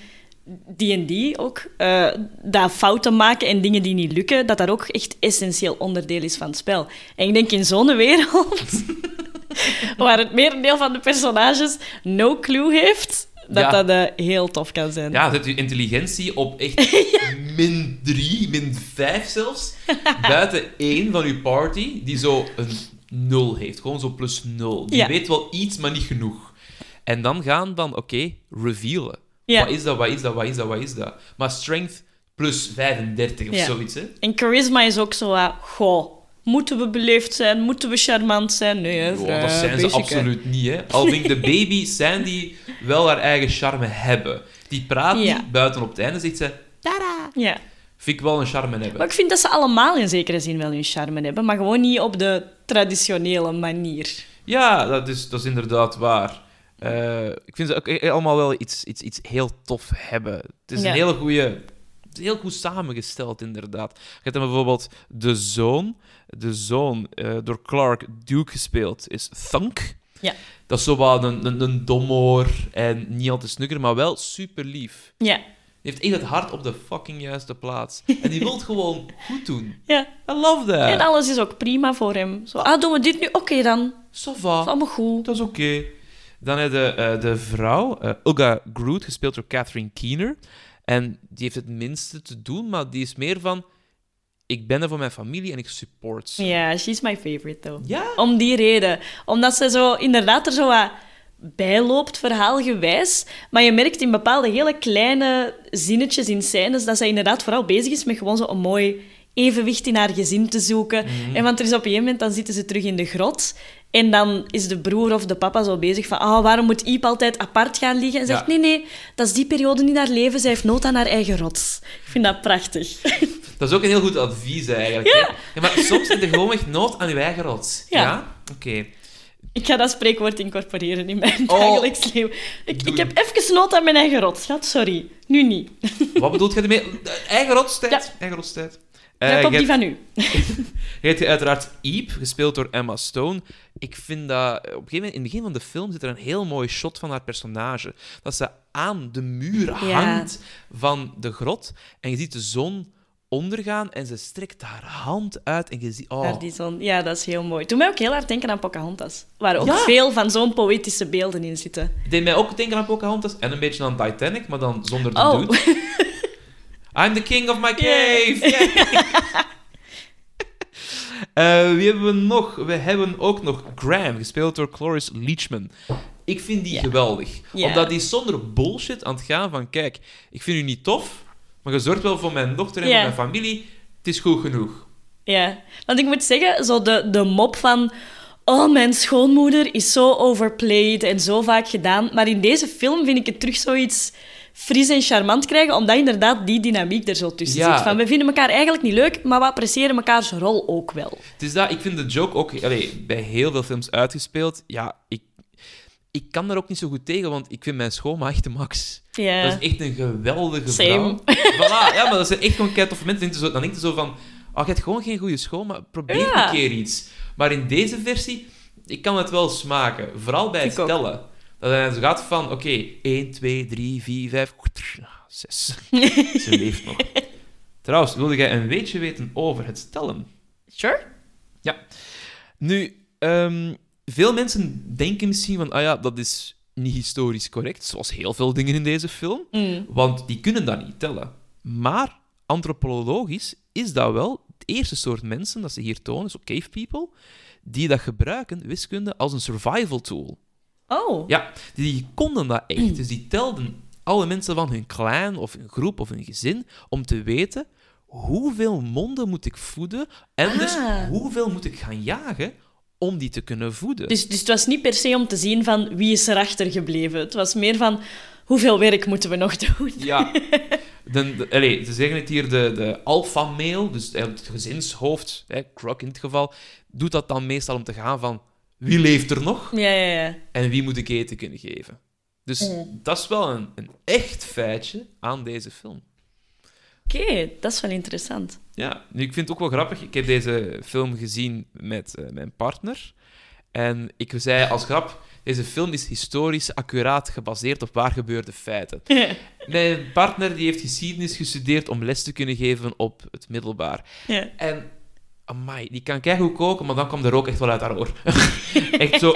D&D ook. Eh, dat fouten maken en dingen die niet lukken, dat dat ook echt essentieel onderdeel is van het spel. En ik denk in zo'n wereld, waar het merendeel van de personages no clue heeft, dat Ja. dat eh, heel tof kan zijn. Ja, zet je intelligentie op echt min 3, min 5 zelfs. Buiten één van je party die zo een 0 heeft. Gewoon zo plus 0. Die Ja. weet wel iets, maar niet genoeg. En dan gaan van, oké, revealen. Ja. Wat is dat, wat is dat, wat is dat, wat is dat? Maar strength plus 35 of Ja. zoiets, hè? En charisma is ook zo, ah, goh, moeten we beleefd zijn? Moeten we charmant zijn? Nee, hè, Oh, dat zijn ze basic, hè. absoluut niet, hè. Al vind ik de baby Sandy wel haar eigen charme hebben. Die praat Ja. niet, buiten op het einde zegt ze... Tada! Ja. Vind ik wel een charme hebben. Maar ik vind dat ze allemaal in zekere zin wel hun charme hebben, maar gewoon niet op de traditionele manier. Ja, dat is, dat is inderdaad waar. Eh, ik vind ze ook allemaal wel iets, iets, iets heel tof hebben. Het is Ja. een hele goede... Heel goed samengesteld, inderdaad. Je hebt dan bijvoorbeeld de zoon. De zoon, eh, door Clark Duke gespeeld, is Thunk. Ja. Dat is zo wat een, een, een domhoor en niet al te snugger, maar wel super lief. Ja. Die heeft echt het hart op de fucking juiste plaats. En die wil gewoon goed doen. ja. I love that. En alles is ook prima voor hem. Zo, ah, doen we dit nu? Oké dan. Ça va. Is allemaal goed. Dat is oké. Dan heb je eh, de vrouw, eh Uga Groot, gespeeld door Catherine Keener. En die heeft het minste te doen, maar die is meer van... Ik ben er voor mijn familie en ik support ze. Ja, she's my favorite, though. Ja? Om die reden. Omdat ze zo inderdaad er zo wat bijloopt, verhaalgewijs. Maar je merkt in bepaalde hele kleine zinnetjes in scènes dat zij inderdaad vooral bezig is met gewoon zo een mooi evenwicht in haar gezin te zoeken. En want er is op een gegeven moment, dan zitten ze terug in de grot. En dan is de broer of de papa zo bezig van ah, waarom moet Iep altijd apart gaan liggen? En zegt, Ja. nee, nee, dat is die periode in haar leven. Zij heeft nood aan haar eigen rots. Ik vind dat prachtig. Dat is ook een heel goed advies, eigenlijk. Ja. hè? Ja, maar soms heb je gewoon echt nood aan je eigen rots. Ja. Oké. Ik ga dat spreekwoord incorporeren in mijn Oh. dagelijks leven. Ik, ik heb even nood aan mijn eigen rots, schat. Sorry. Nu niet. Wat bedoelt je ermee? Eigen rotstijd. Ja. Eigen rotstijd. Eh, Let op die van u. Je hebt uiteraard Eep, gespeeld door Emma Stone. Ik vind dat... Op een gegeven moment, in het begin van de film zit er een heel mooi shot van haar personage. Dat ze aan de muur hangt van de grot. En je ziet de zon ondergaan en ze strekt haar hand uit en je ziet... Oh, Daar die zon. Ja, dat is heel mooi. Doe mij ook heel hard denken aan Pocahontas. Waar ook Ja. veel van zo'n poëtische beelden in zitten. Het deed mij ook denken aan Pocahontas en een beetje aan Titanic, maar dan zonder de Oh. dude. I'm the king of my cave! Yeah. Eh, wie hebben we nog? We hebben ook nog Graham, gespeeld door Cloris Leachman. Ik vind die geweldig. Omdat die zonder bullshit aan het gaan van... Kijk, ik vind u niet tof, Maar je zorgt wel voor mijn dochter en voor mijn familie. Het is goed genoeg. Ja, want ik moet zeggen, zo de, de mop van... Oh, mijn schoonmoeder is zo overplayed en zo vaak gedaan. Maar in deze film vind ik het terug zoiets fris en charmant krijgen, omdat inderdaad die dynamiek er zo tussen Ja. zit. Van, we vinden elkaar eigenlijk niet leuk, maar we appreciëren mekaars rol ook wel. Het is dat, ik vind de joke ook allee, bij heel veel films uitgespeeld. Ja, ik, ik kan daar ook niet zo goed tegen, want ik vind mijn schoonma echt de max. Ja. Dat is echt een geweldige Same. vrouw. Voilà, ja, maar dat zijn echt gewoon kei toffe mensen. Dan denk je zo, van, oh, je hebt gewoon geen goede schoon, maar probeer Ja. een keer iets. Maar in deze versie, ik kan het wel smaken. Vooral bij het Ik ook. tellen. Dat hij zo gaat van, oké, 1, 2, 3, 4, 5, 6. Ze leeft nog. Trouwens, wilde jij een weetje weten over het tellen? Sure? Nu, ehm, veel mensen denken misschien van, ah ja, dat is niet historisch correct, zoals heel veel dingen in deze film, Mm. want die kunnen dat niet tellen. Maar antropologisch is dat wel het eerste soort mensen dat ze hier tonen, zo cave people, die dat gebruiken, wiskunde, als een survival tool. Oh. Ja, die konden dat echt. Dus die telden alle mensen van hun clan of hun groep of hun gezin om te weten hoeveel monden moet ik voeden en dus Ah. hoeveel moet ik gaan jagen om die te kunnen voeden. Dus, dus het was niet per se om te zien van wie is er achtergebleven. Het was meer van hoeveel werk moeten we nog doen. Ja. De, de, allee, ze zeggen het hier, de, de alpha-male, dus het gezinshoofd, hè, Croc in het geval, doet dat dan meestal om te gaan van wie leeft er nog Ja, ja, ja. en wie moet ik eten kunnen geven. Dus dat is wel een, een echt feitje aan deze film. Oké, dat is wel interessant. Ja, nu, ik vind het ook wel grappig. Ik heb deze film gezien met eh, mijn partner. En ik zei als grap, deze film is historisch accuraat gebaseerd op waar gebeurde feiten. Mijn partner die heeft geschiedenis gestudeerd om les te kunnen geven op het middelbaar. ja. En, amai, die kan keigoed koken, maar dan kwam de rook echt wel uit haar oor. echt zo...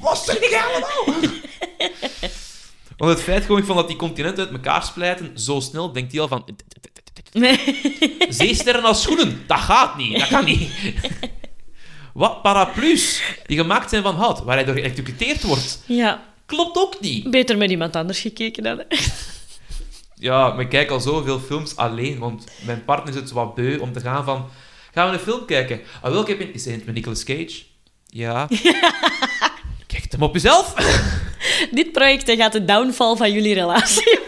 Wat zeg jij allemaal? Want het feit gewoon van dat die continenten uit elkaar splijten, zo snel denkt hij al van... Zeesterren als schoenen, dat gaat niet, dat kan niet. Wat paraplu's die gemaakt zijn van hout, waar hij door geëlectrocuteerd wordt, ja, klopt ook niet. beter met iemand anders gekeken dan. Ja, maar ik kijk al zoveel films alleen, want mijn partner is het wat beu om te gaan van... Gaan we een film kijken? Ah, welke heb je... Is het met Nicolas Cage? Ja. Kijk hem op jezelf. Dit project gaat de downfall van jullie relatie.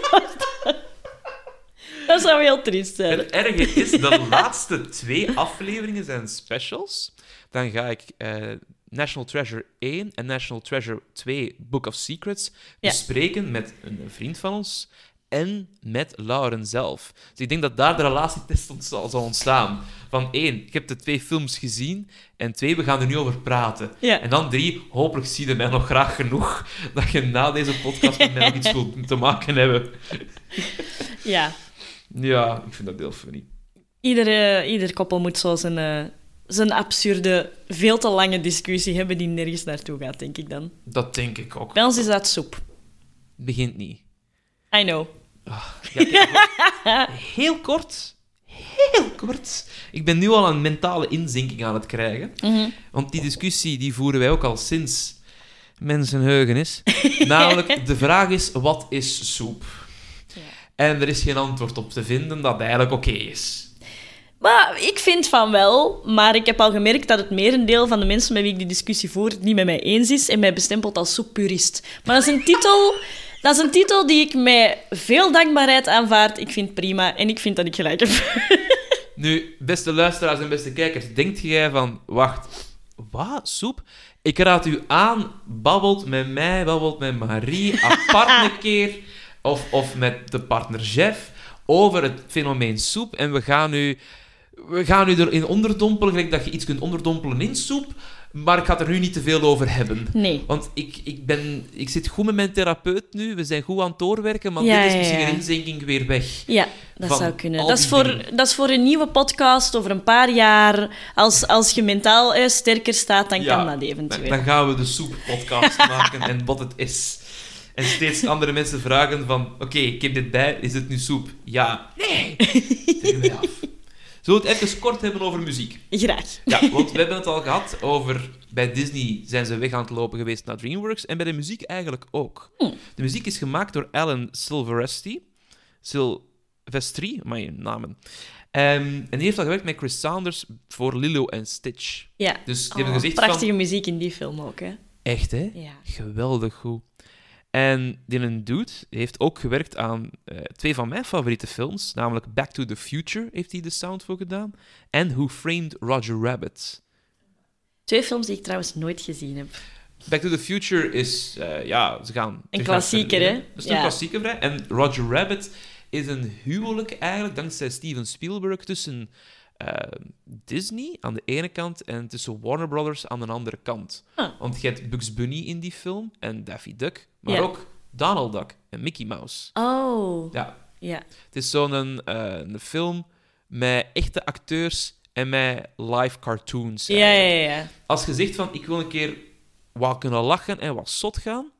Dat zou heel triest zijn. Het erge is, de laatste twee afleveringen zijn specials. Dan ga ik eh, National Treasure 1 en National Treasure 2 Book of Secrets Ja. bespreken met een vriend van ons en met Lauren zelf. Dus ik denk dat daar de relatietest zal, zal ontstaan. Van één, ik heb de twee films gezien. En twee, we gaan er nu over praten. Ja. En dan drie, hopelijk zie je mij nog graag genoeg dat je na deze podcast met mij nog iets wilt te maken hebben. Ja, Ja, ik vind dat heel funny. ieder, eh, ieder koppel moet zo zijn, eh, zijn absurde, veel te lange discussie hebben die nergens naartoe gaat, denk ik dan. Dat denk ik ook. Bij ons is dat soep. Begint niet. I know. Ja, kijk, heel kort. Heel kort. Ik ben nu al een mentale inzinking aan het krijgen. Mhm. Want die discussie die voeren wij ook al sinds mensenheugen is. Namelijk, de vraag is, wat is soep? En er is geen antwoord op te vinden dat eigenlijk oké is. Maar ik vind van wel, maar ik heb al gemerkt dat het merendeel van de mensen met wie ik die discussie voer het niet met mij eens is en mij bestempelt als soeppurist. Maar dat is een titel, dat is een titel die ik met veel dankbaarheid aanvaard. Ik vind het prima en ik vind dat ik gelijk heb. Nu, beste luisteraars en beste kijkers, denkt jij van, wacht, wat, soep? Ik raad u aan, babbelt met mij, babbelt met Marie, apart een keer, of, of met de partner Jeff, over het fenomeen soep. En we gaan u, we gaan u erin onderdompelen, gelijk dat je iets kunt onderdompelen in soep, maar ik ga het er nu niet te veel over hebben. Nee. Want ik, ik, ben, ik zit goed met mijn therapeut nu, we zijn goed aan het doorwerken, maar Ja, dit is ja, misschien ja. een inzinking weer weg. Ja, dat zou kunnen. Dat is, voor, dingen. dat is voor een nieuwe podcast over een paar jaar. Als, als je mentaal eh, sterker staat, dan Ja, kan dat eventueel. dan gaan we de soep-podcast maken en wat het is. En steeds andere mensen vragen van... Oké, ik heb dit bij. Is het nu soep? Ja. Nee. Mij af. Zullen we het even kort hebben over muziek? Graag. Ja, want we hebben het al gehad over... Bij Disney zijn ze weg aan het lopen geweest naar DreamWorks. En bij de muziek eigenlijk ook. Hm. De muziek is gemaakt door Alan Silveresti. Sil Vestry, mijn namen. Ehm, en die heeft al gewerkt met Chris Saunders voor Lilo en Stitch. Ja. Dus die Oh, hebben gezegd prachtige van... muziek in die film ook, hè. Echt, hè? Ja. Geweldig goed. En een dude heeft ook gewerkt aan eh, twee van mijn favoriete films, namelijk Back to the Future heeft hij de sound voor gedaan, en Who Framed Roger Rabbit. Twee films die ik trouwens nooit gezien heb. Back to the Future is, eh, ja, ze gaan... het klassieker, hè? Dat is een Ja. klassieker, vrij. En Roger Rabbit is een huwelijk eigenlijk, dankzij Steven Spielberg, tussen Disney aan de ene kant en tussen Warner Brothers aan de andere kant. Want je hebt Bugs Bunny in die film en Daffy Duck, maar ook Donald Duck en Mickey Mouse. Oh. Ja, Ja. het is zo'n eh, een film met echte acteurs en met live cartoons. Ja, ja, ja. Als je zegt van, ik wil een keer wat kunnen lachen en wat zot gaan,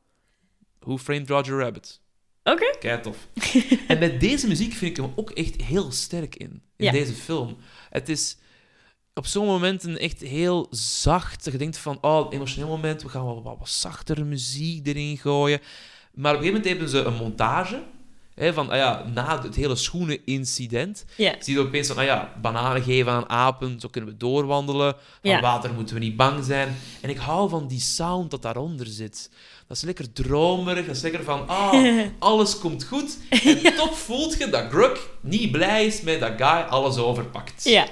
Who Framed Roger Rabbit? Oké. Kei tof. en met deze muziek vind ik hem ook echt heel sterk in, in Ja. deze film. Het is op zo'n momenten echt heel zacht. Je denkt van, oh, emotioneel moment, we gaan wel wat, wat zachtere muziek erin gooien. Maar op een gegeven moment hebben ze een montage, van, ah ja, na het hele schoenen-incident, Ja. zie je opeens van, ah ja, bananen geven aan apen, zo kunnen we doorwandelen. Van Ja. water moeten we niet bang zijn. En ik hou van die sound dat daaronder zit. Dat is lekker dromerig, dat is lekker van, ah, alles komt goed. En toch voelt je dat Grug niet blij is met dat guy alles overpakt. Ja.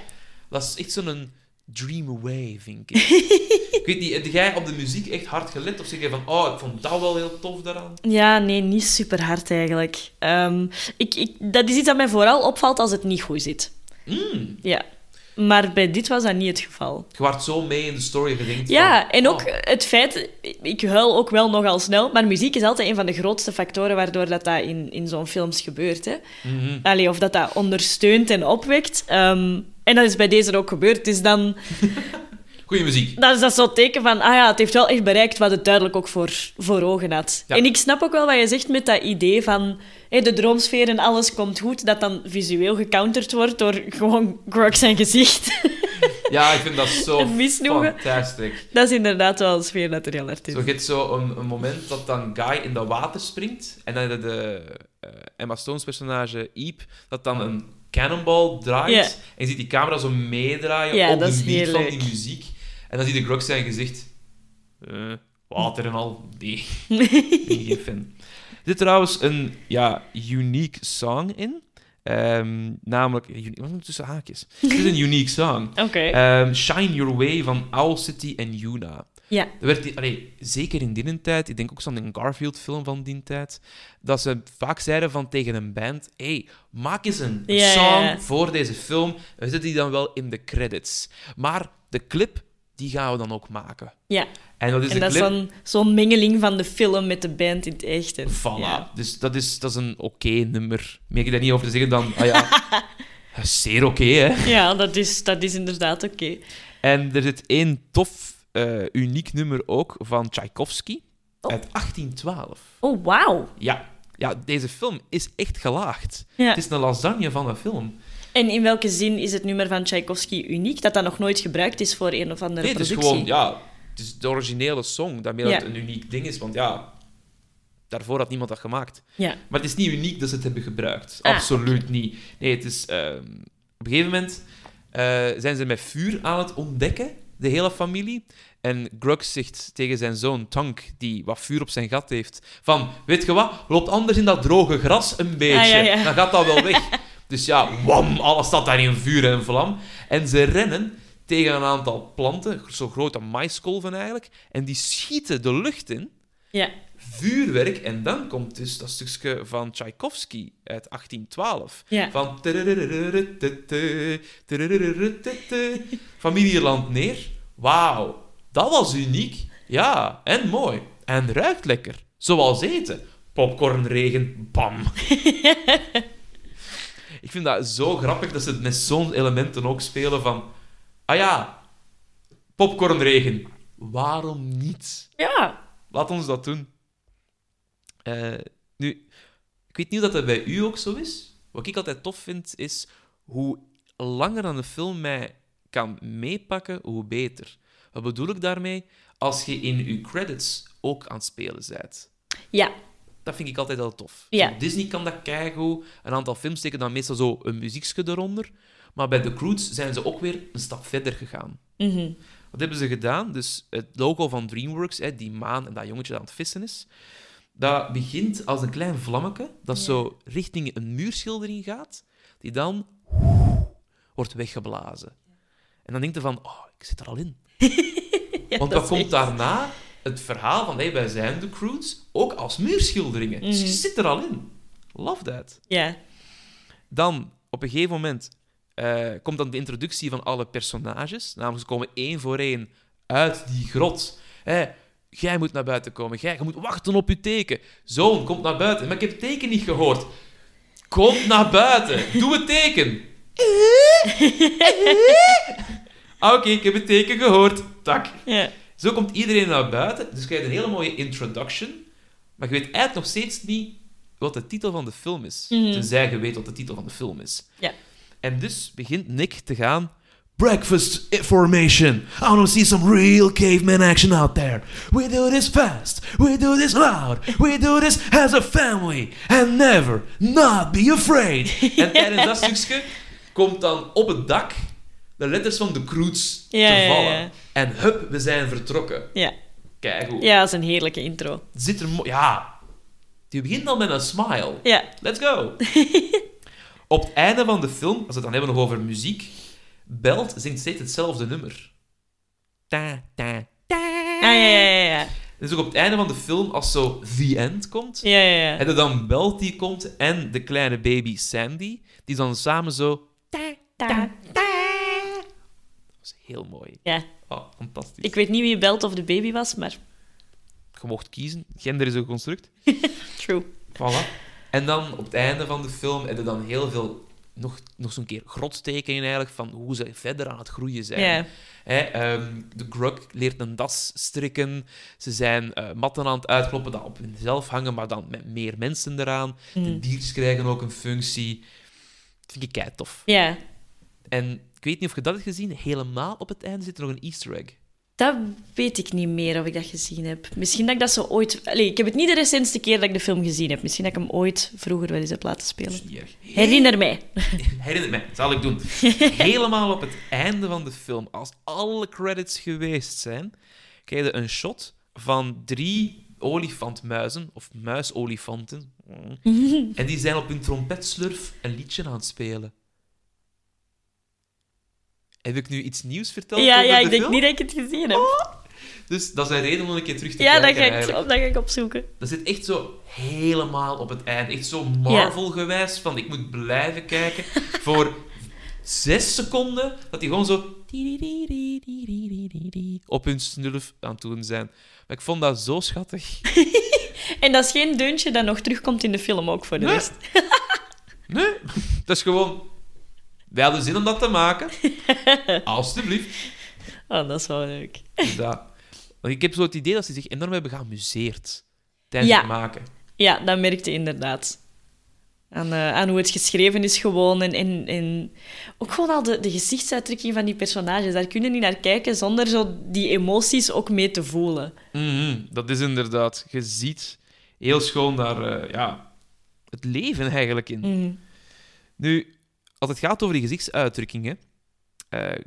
Dat is echt zo'n dream away, vind ik. ik weet niet, heb jij op de muziek echt hard gelet? Of zeg je van, oh, ik vond dat wel heel tof daaraan? Ja, nee, niet super hard eigenlijk. Ehm, ik, ik, dat is iets dat mij vooral opvalt als het niet goed zit. Mm. Ja. Maar bij dit was dat niet het geval. Je wordt zo mee in de story gedenkt Ja, van, en ook oh, het feit... Ik huil ook wel nogal snel, maar muziek is altijd een van de grootste factoren waardoor dat, dat in, in zo'n films gebeurt. Hè. mhm. Allee, of dat dat ondersteunt en opwekt. Ehm, en dat is bij deze ook gebeurd. Dus dan, Goeie muziek. dan is dat zo'n teken van... Ah ja, het heeft wel echt bereikt wat het duidelijk ook voor, voor ogen had. Ja. En ik snap ook wel wat je zegt met dat idee van... hé, de droomsfeer en alles komt goed, dat dan visueel gecounterd wordt door gewoon Grog zijn gezicht. Ja, ik vind dat zo fantastisch. dat is inderdaad wel een sfeer dat er heel hard in Zo, je hebt zo een, een moment dat dan Guy in dat water springt en dan de, de eh, Emma Stone's personage Eep dat dan een cannonball draait en je ziet die camera zo meedraaien Ja, op dat de is beat van die muziek en dan zie je Grog zijn gezicht eh, water en al die geen fan. Er zit trouwens een ja, unique song in Ehm, namelijk, wat tussen haakjes? Het is een unique song. Ehm, Shine Your Way van Owl City en Yuna. ja. Er werd die, allee, zeker in die tijd, ik denk ook zo'n Garfield-film van die tijd, dat ze vaak zeiden van tegen een band: hey, maak eens een song voor deze film. We zetten die dan wel in de credits. Maar de clip, die gaan we dan ook maken. ja. En dat is En dat is dan zo'n mengeling van de film met de band in het echt. En, Voilà. ja. Dus dat is, dat is een oké nummer. Meer ik daar niet over te zeggen dan, ah ja, dat is zeer oké, hè. Ja, dat is, dat is inderdaad oké. En er zit één tof, eh, uniek nummer ook van Tchaikovsky Oh. uit 1812. Oh, wauw. Ja. ja, deze film is echt gelaagd. Ja. Het is een lasagne van een film. En in welke zin is het nummer van Tchaikovsky uniek? Dat dat nog nooit gebruikt is voor een of andere Nee, het is productie? gewoon, ja, het is de originele song. Daarmee Ja. dat het een uniek ding is, want ja, daarvoor had niemand dat gemaakt. Ja. Maar het is niet uniek dat ze het hebben gebruikt. Ah, Absoluut niet. Nee, het is... ehm, op een gegeven moment eh, zijn ze met vuur aan het ontdekken, de hele familie. En Grug zegt tegen zijn zoon Tank, die wat vuur op zijn gat heeft, van, weet je wat, loopt anders in dat droge gras een beetje. Ah, ja, ja. Dan gaat dat wel weg. dus ja, wam, alles staat daar in vuur en vlam. En ze rennen tegen een aantal planten, zo grote maiskolven eigenlijk, en die schieten de lucht in Ja. vuurwerk. En dan komt dus dat stukje van Tchaikovsky uit 1812. Ja. Van... Familieland neer. Wauw, dat was uniek. Ja, en mooi. En ruikt lekker. Zoals eten. Popcornregen, bam. Ik vind dat zo grappig dat ze met zo'n elementen ook spelen van... Ah ja, popcornregen. Waarom niet? Ja. Laat ons dat doen. Eh, nu, ik weet niet of dat bij u ook zo is. Wat ik altijd tof vind, is hoe langer dan een film mij kan meepakken, hoe beter. Wat bedoel ik daarmee? Als je in je credits ook aan het spelen bent. Ja. Dat vind ik altijd heel tof. Ja. Zo, Disney kan dat keigoed. Een aantal films steken dan meestal zo een muziekje eronder. Maar bij The Croods zijn ze ook weer een stap verder gegaan. Mhm. Wat hebben ze gedaan? Dus het logo van DreamWorks, hè, die maan en dat jongetje dat aan het vissen is, dat begint als een klein vlammetje dat zo richting een muurschildering gaat, die dan wordt weggeblazen. En dan denkt je van, oh, ik zit er al in. Ja, Want wat komt echt- daarna? Het verhaal van, hey, wij zijn de Croods, ook als muurschilderingen. Dus je Mhm. zit er al in. Love that. Ja. Dan, op een gegeven moment, eh, komt dan de introductie van alle personages. Namelijk, ze komen één voor één uit die grot. Hé, jij moet naar buiten komen. Jij je moet wachten op je teken. Zoon, komt naar buiten. Maar ik heb het teken niet gehoord. Kom naar buiten. Doe het teken. Ah, Oké, ik heb het teken gehoord. Tak. Ja. Zo komt iedereen naar buiten. Dus je krijgt een hele mooie introduction. Maar je weet eigenlijk nog steeds niet wat de titel van de film is. Mhm. Tenzij je weet wat de titel van de film is. Ja. En dus begint Nick te gaan. Breakfast formation. I want to see some real caveman action out there. We do this fast. We do this loud. We do this as a family. And never not be afraid. En tijdens dat stukje komt dan op het dak de letters van de Croods Ja, te ja, vallen. ja. En hup, we zijn vertrokken. Ja. Kijk hoe. ja, dat is een heerlijke intro. Zit er ja. Die begint al met een smile. Ja. Let's go. Op het einde van de film, als we het dan hebben nog over muziek, Belt zingt steeds hetzelfde nummer. Ta, ta, ta. Ah, ja, ja, ja. Ja, Dus ook op het einde van de film, als zo The End komt, ja, ja. ja. en er dan Belt die komt en de kleine baby Sandy, die dan samen zo... Ta, ta, ta. Heel mooi. Ja. Oh, fantastisch. Ik weet niet wie Belt of de baby was, maar Je mocht kiezen. Gender is een construct. true. Voilà. En dan op het einde van de film heb je dan heel veel, nog, nog zo'n keer grotstekeningen eigenlijk van hoe ze verder aan het groeien zijn. Ja. Hè, ehm, de Grug leert een das strikken. Ze zijn eh, matten aan het uitkloppen dat op hunzelf hangen, maar dan met meer mensen eraan. De Mhm. diertjes krijgen ook een functie. Dat vind ik kei tof. Ja. En ik weet niet of je dat hebt gezien, helemaal op het einde zit er nog een easter egg. Dat weet ik niet meer of ik dat gezien heb. Misschien dat ik dat zo ooit... Allee, ik heb het niet de recentste keer dat ik de film gezien heb. Misschien dat ik hem ooit vroeger wel eens heb laten spelen. Herinner mij. Herinner mij, dat zal ik doen. Helemaal op het einde van de film, als alle credits geweest zijn, krijg je een shot van drie olifantmuizen, of muisolifanten. En die zijn op hun trompetslurf een liedje aan het spelen. Heb ik nu iets nieuws verteld Ja, over ja, de ik denk niet dat ik het gezien heb. Dus dat is een reden om een keer terug te ja, kijken. eigenlijk. dat ga ik opzoeken. Dat zit echt zo helemaal op het einde. Echt zo Marvel-gewijs, van ik moet blijven kijken. Voor zes seconden, dat die gewoon zo... op hun snulf aan het doen zijn. Maar ik vond dat zo schattig. En dat is geen deuntje dat nog terugkomt in de film ook voor de Nee. rest. Nee, dat is gewoon... Wij hadden zin om dat te maken. Alsjeblieft. Oh, dat is wel leuk. Dus dat. Want ik heb zo het idee dat ze zich enorm hebben geamuseerd tijdens Ja. het maken. Ja, dat merkte je inderdaad. Aan, eh, aan hoe het geschreven is gewoon. En, en, en ook gewoon al de, de gezichtsuitdrukking van die personages. Daar kun je niet naar kijken zonder zo die emoties ook mee te voelen. Mhm, dat is inderdaad. Je ziet heel schoon daar eh, ja, het leven eigenlijk in. Mhm. Nu, als het gaat over die gezichtsuitdrukkingen, eh,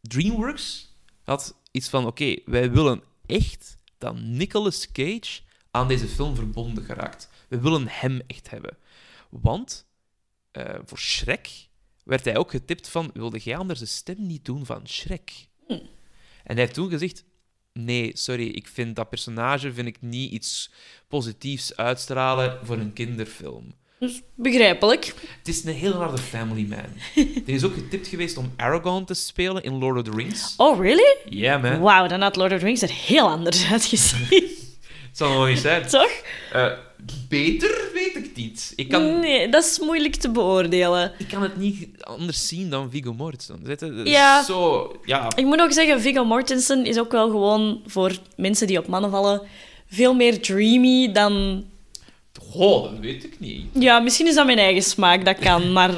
DreamWorks had iets van: oké, wij willen echt dat Nicolas Cage aan deze film verbonden geraakt. We willen hem echt hebben. Want eh, voor Shrek werd hij ook getipt van: wilde jij anders de stem niet doen van Shrek? En hij heeft toen gezegd: nee, sorry, ik vind dat personage vind ik niet iets positiefs uitstralen voor een kinderfilm. Dus begrijpelijk. Het is een heel harde family man. Er is ook getipt geweest om Aragorn te spelen in Lord of the Rings. Oh, really? Ja, man. Wauw, dan had Lord of the Rings er heel anders uitgezien. Het zal nog niet zijn. Toch? Eh, beter weet ik niet. Ik kan, Nee, dat is moeilijk te beoordelen. ik kan het niet anders zien dan Viggo Mortensen. Ja. Zo, ja. Ik moet ook zeggen, Viggo Mortensen is ook wel gewoon voor mensen die op mannen vallen veel meer dreamy dan... Goh, dat weet ik niet. Ja, misschien is dat mijn eigen smaak, dat kan, maar...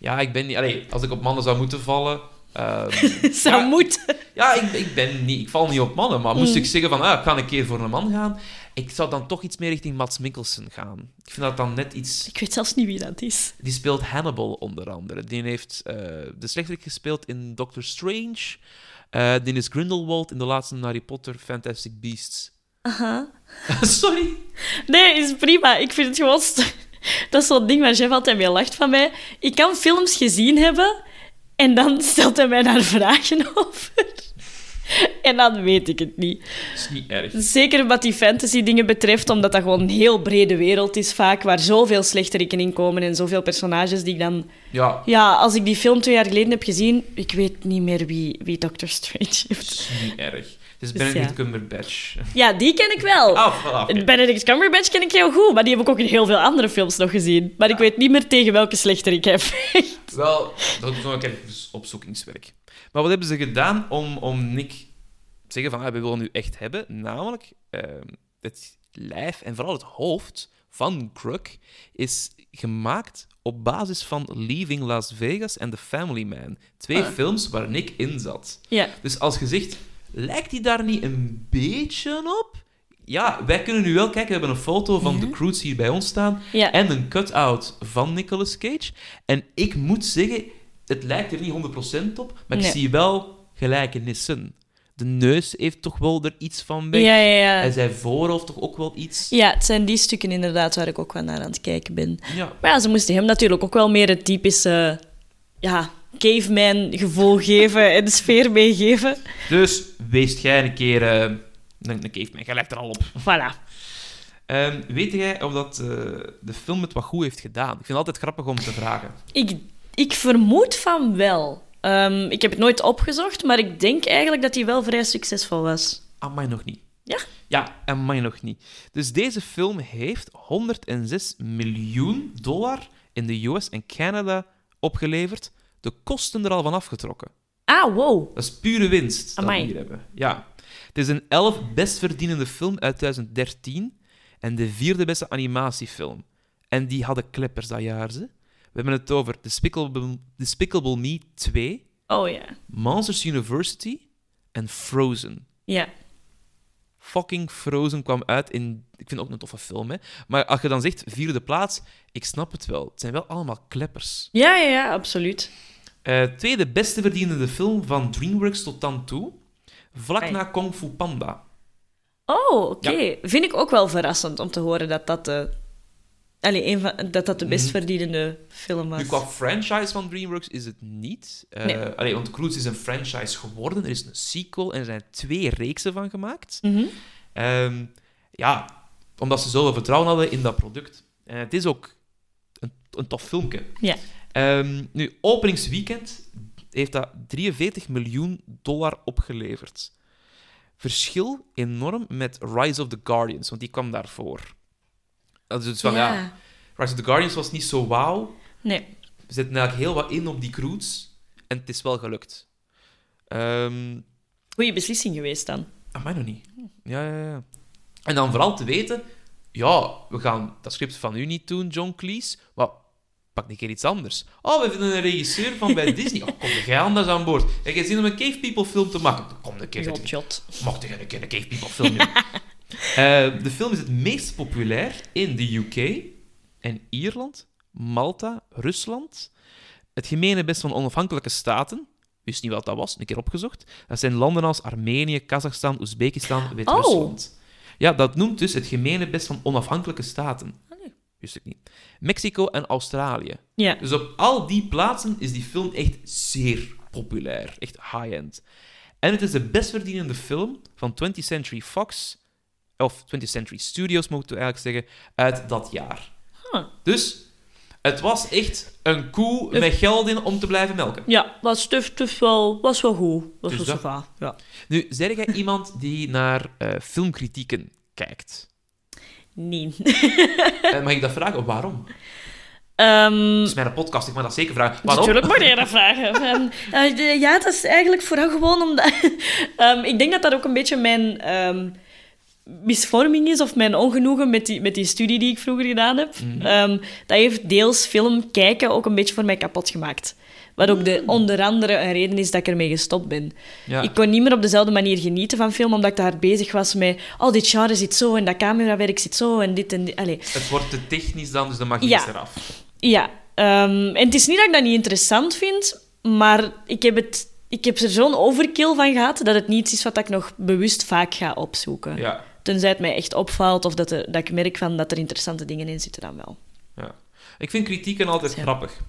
Ja, ik ben niet... Allee, als ik op mannen zou moeten vallen, Ehm, Zou Ja. moeten. ja, ik, ik, ben niet, ik val niet op mannen, maar Mm. moest ik zeggen van, ah, ik ga een keer voor een man gaan, ik zou dan toch iets meer richting Mats Mikkelsen gaan. Ik vind dat dan net iets... Ik weet zelfs niet wie dat is. Die speelt Hannibal onder andere. Die heeft eh, de slechterik gespeeld in Doctor Strange. Eh die is Grindelwald in de laatste Harry Potter Fantastic Beasts. Aha. Sorry. Nee, is prima. Ik vind het gewoon... Dat is zo'n ding waar Jeff altijd mee lacht van mij. Ik kan films gezien hebben en dan stelt hij mij daar vragen over. En dan weet ik het niet. is niet erg. Zeker wat die fantasy-dingen betreft, omdat dat gewoon een heel brede wereld is vaak, waar zoveel slechteriken in komen en zoveel personages die ik dan... Ja, Ja, als ik die film twee jaar geleden heb gezien, ik weet niet meer wie, wie Doctor Strange heeft. is niet erg. Is Dus Benedict ja. Cumberbatch. Ja, die ken ik wel. Voilà, oké. Benedict Cumberbatch ken ik heel goed, maar die heb ik ook in heel veel andere films nog gezien. Maar ik weet niet meer tegen welke slechterik hij vecht. Wel, dat is nog een keer opzoekingswerk. Maar wat hebben ze gedaan om, om Nick te zeggen van, ah, we willen nu echt hebben? Namelijk, ehm, het lijf en vooral het hoofd van Kruk is gemaakt op basis van Leaving Las Vegas en The Family Man. Twee Ah. films waar Nick in zat. Ja. Dus als je zegt, lijkt hij daar niet een beetje op? Ja, wij kunnen nu wel kijken. We hebben een foto van Ja. de Croods hier bij ons staan. Ja. En een cut-out van Nicolas Cage. En ik moet zeggen, het lijkt er niet 100% op, maar ik zie wel gelijkenissen. De neus heeft toch wel er iets van weg. Ja, ja, En zijn voorhoofd toch ook wel iets. Ja, het zijn die stukken inderdaad waar ik ook wel naar aan het kijken ben. Ja. Maar ja, ze moesten hem natuurlijk ook wel meer het typische ja, caveman-gevoel geven en de sfeer meegeven. Dus wees jij een keer eh, een, een caveman. Jij lijkt er al op. Voilà. Ehm, weet jij of dat eh, de film het wat goed heeft gedaan? Ik vind het altijd grappig om te vragen. Ik, ik vermoed van wel. Ehm, ik heb het nooit opgezocht, maar ik denk eigenlijk dat hij wel vrij succesvol was. Amai nog niet. Ja? Ja, amai nog niet. Dus deze film heeft 106 miljoen dollar in de US en Canada opgeleverd. De kosten er al van afgetrokken. Ah, wow. Dat is pure winst dat we hier hebben. Ja. Het is een 11 best verdienende film uit 2013 en de vierde beste animatiefilm. En die hadden kleppers dat jaar, ze. We hebben het over Despicable, Despicable Me 2, Oh ja. Monsters University en Frozen. Ja. Fucking Frozen kwam uit in... Ik vind het ook een toffe film, hè. Maar als je dan zegt vierde plaats, ik snap het wel. Het zijn wel allemaal kleppers. Ja, ja, ja, absoluut. Eh, tweede beste verdienende film van DreamWorks tot dan toe. Vlak na Kung Fu Panda. Oh, oké. Vind ik ook wel verrassend om te horen dat dat de, allee, een van, dat, dat de best verdienende film was. Nu, qua franchise van DreamWorks is het niet. Eh Nee. allee, want Cruise is een franchise geworden. Er is een sequel en er zijn twee reeksen van gemaakt. Mhm. Ehm, ja, omdat ze zoveel vertrouwen hadden in dat product. En het is ook een, een tof filmpje. Ja. Ehm, nu, openingsweekend heeft dat 43 miljoen dollar opgeleverd. Verschil enorm met Rise of the Guardians, want die kwam daarvoor. Dat is dus van, ja. Rise of the Guardians was niet zo wauw. Nee. We zetten eigenlijk heel wat in op die cruise. En het is wel gelukt. Ehm Goeie beslissing geweest dan. Ah, mij nog niet. Ja, ja, ja. En dan vooral te weten, ja, we gaan dat script van u niet doen, John Cleese, maar pak een keer iets anders. Oh, we vinden een regisseur van bij Disney. Oh, kom jij anders aan boord. Heb je zin om een Cave People film te maken? Kom een keer. Mag jij een keer een Cave People film doen? Eh, de film is het meest populair in de UK en Ierland, Malta, Rusland. Het gemene best van onafhankelijke staten. Wist niet wat dat was, een keer opgezocht. Dat zijn landen als Armenië, Kazachstan, Oezbekistan, Wit-Rusland. Ja, dat noemt dus het gemene best van onafhankelijke staten. nee. Wist ik niet. Mexico en Australië. Ja. Dus op al die plaatsen is die film echt zeer populair. Echt high-end. En het is de best verdienende film van 20th Century Fox, of 20th Century Studios, moeten we eigenlijk zeggen, uit dat jaar. Huh. Dus het was echt een koe met geld in om te blijven melken. Ja, was stuf, stuf wel, was wel goed. Was Dus wel dat- Ja. Nu, zeg jij iemand die naar eh, filmkritieken kijkt? Nee. Eh, mag ik dat vragen? Waarom? Ehm, Het is mijn podcast, ik mag dat zeker vragen. Waarom? Natuurlijk mag je dat vragen. Ehm, eh, ja, dat is eigenlijk vooral gewoon omdat... Ehm, ik denk dat dat ook een beetje mijn misvorming is, of mijn ongenoegen met die, met die studie die ik vroeger gedaan heb. Mhm. Ehm, dat heeft deels film kijken ook een beetje voor mij kapot gemaakt. Wat ook de, onder andere een reden is dat ik ermee gestopt ben. Ja. Ik kon niet meer op dezelfde manier genieten van film, omdat ik daar bezig was met... Oh, dit genre zit zo, en dat camerawerk zit zo, en dit en dit. Allee. Het wordt te technisch dan, dus de magie Ja. is eraf. Ja, ehm, en het is niet dat ik dat niet interessant vind, maar ik heb, het, ik heb er zo'n overkill van gehad dat het niet iets is wat ik nog bewust vaak ga opzoeken. Ja. Tenzij het mij echt opvalt of dat, er, dat ik merk van dat er interessante dingen in zitten dan wel. ja. Ik vind kritieken altijd Ja. grappig.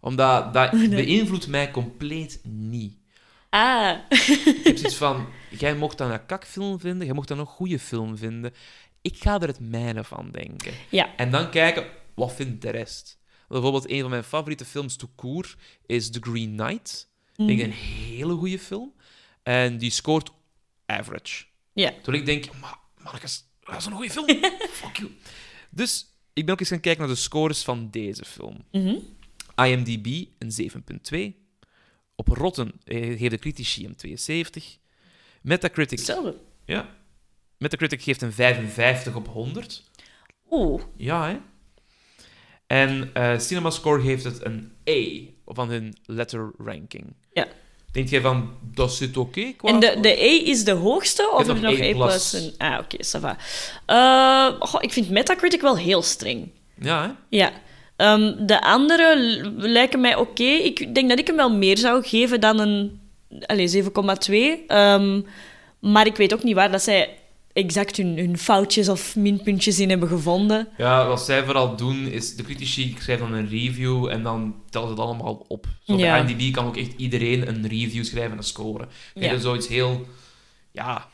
Omdat dat beïnvloedt mij compleet niet. Ah, Ik heb zoiets van, jij mocht dan een kakfilm vinden, jij mocht dan een goede film vinden. Ik ga er het mijne van denken. ja. En dan kijken, wat vindt de rest? Bijvoorbeeld, een van mijn favoriete films to court is The Green Knight. Ik denk een hele goede film. En die scoort average. Ja. Toen ik denk, maar mannetjes, dat is een goede film. Fuck you. Dus ik ben ook eens gaan kijken naar de scores van deze film. Mhm. IMDb een 7.2. Op Rotten eh, geeft de critici een 72. Metacritic, Hetzelfde. ja. Metacritic geeft een 55 op 100. Oeh. Ja, hè? En eh CinemaScore geeft het een A van hun letter ranking. Ja. Denk jij van, dat zit oké qua... En de, de E is de hoogste, of is heb je nog E E plus. en- Ah, oké, ça va. Goh, ik vind Metacritic wel heel streng. Ja, hè? Ja. Ehm, de andere lijken mij oké. Ik denk dat ik hem wel meer zou geven dan een allez, 7,2. Ehm, maar ik weet ook niet waar dat zij exact hun, hun foutjes of minpuntjes in hebben gevonden. Ja, wat zij vooral doen, is de critici schrijven dan een review en dan tellen ze het allemaal op. Zo Ja. bij IMDb kan ook echt iedereen een review schrijven en een scoren. Ja. hebt zoiets heel... Ja...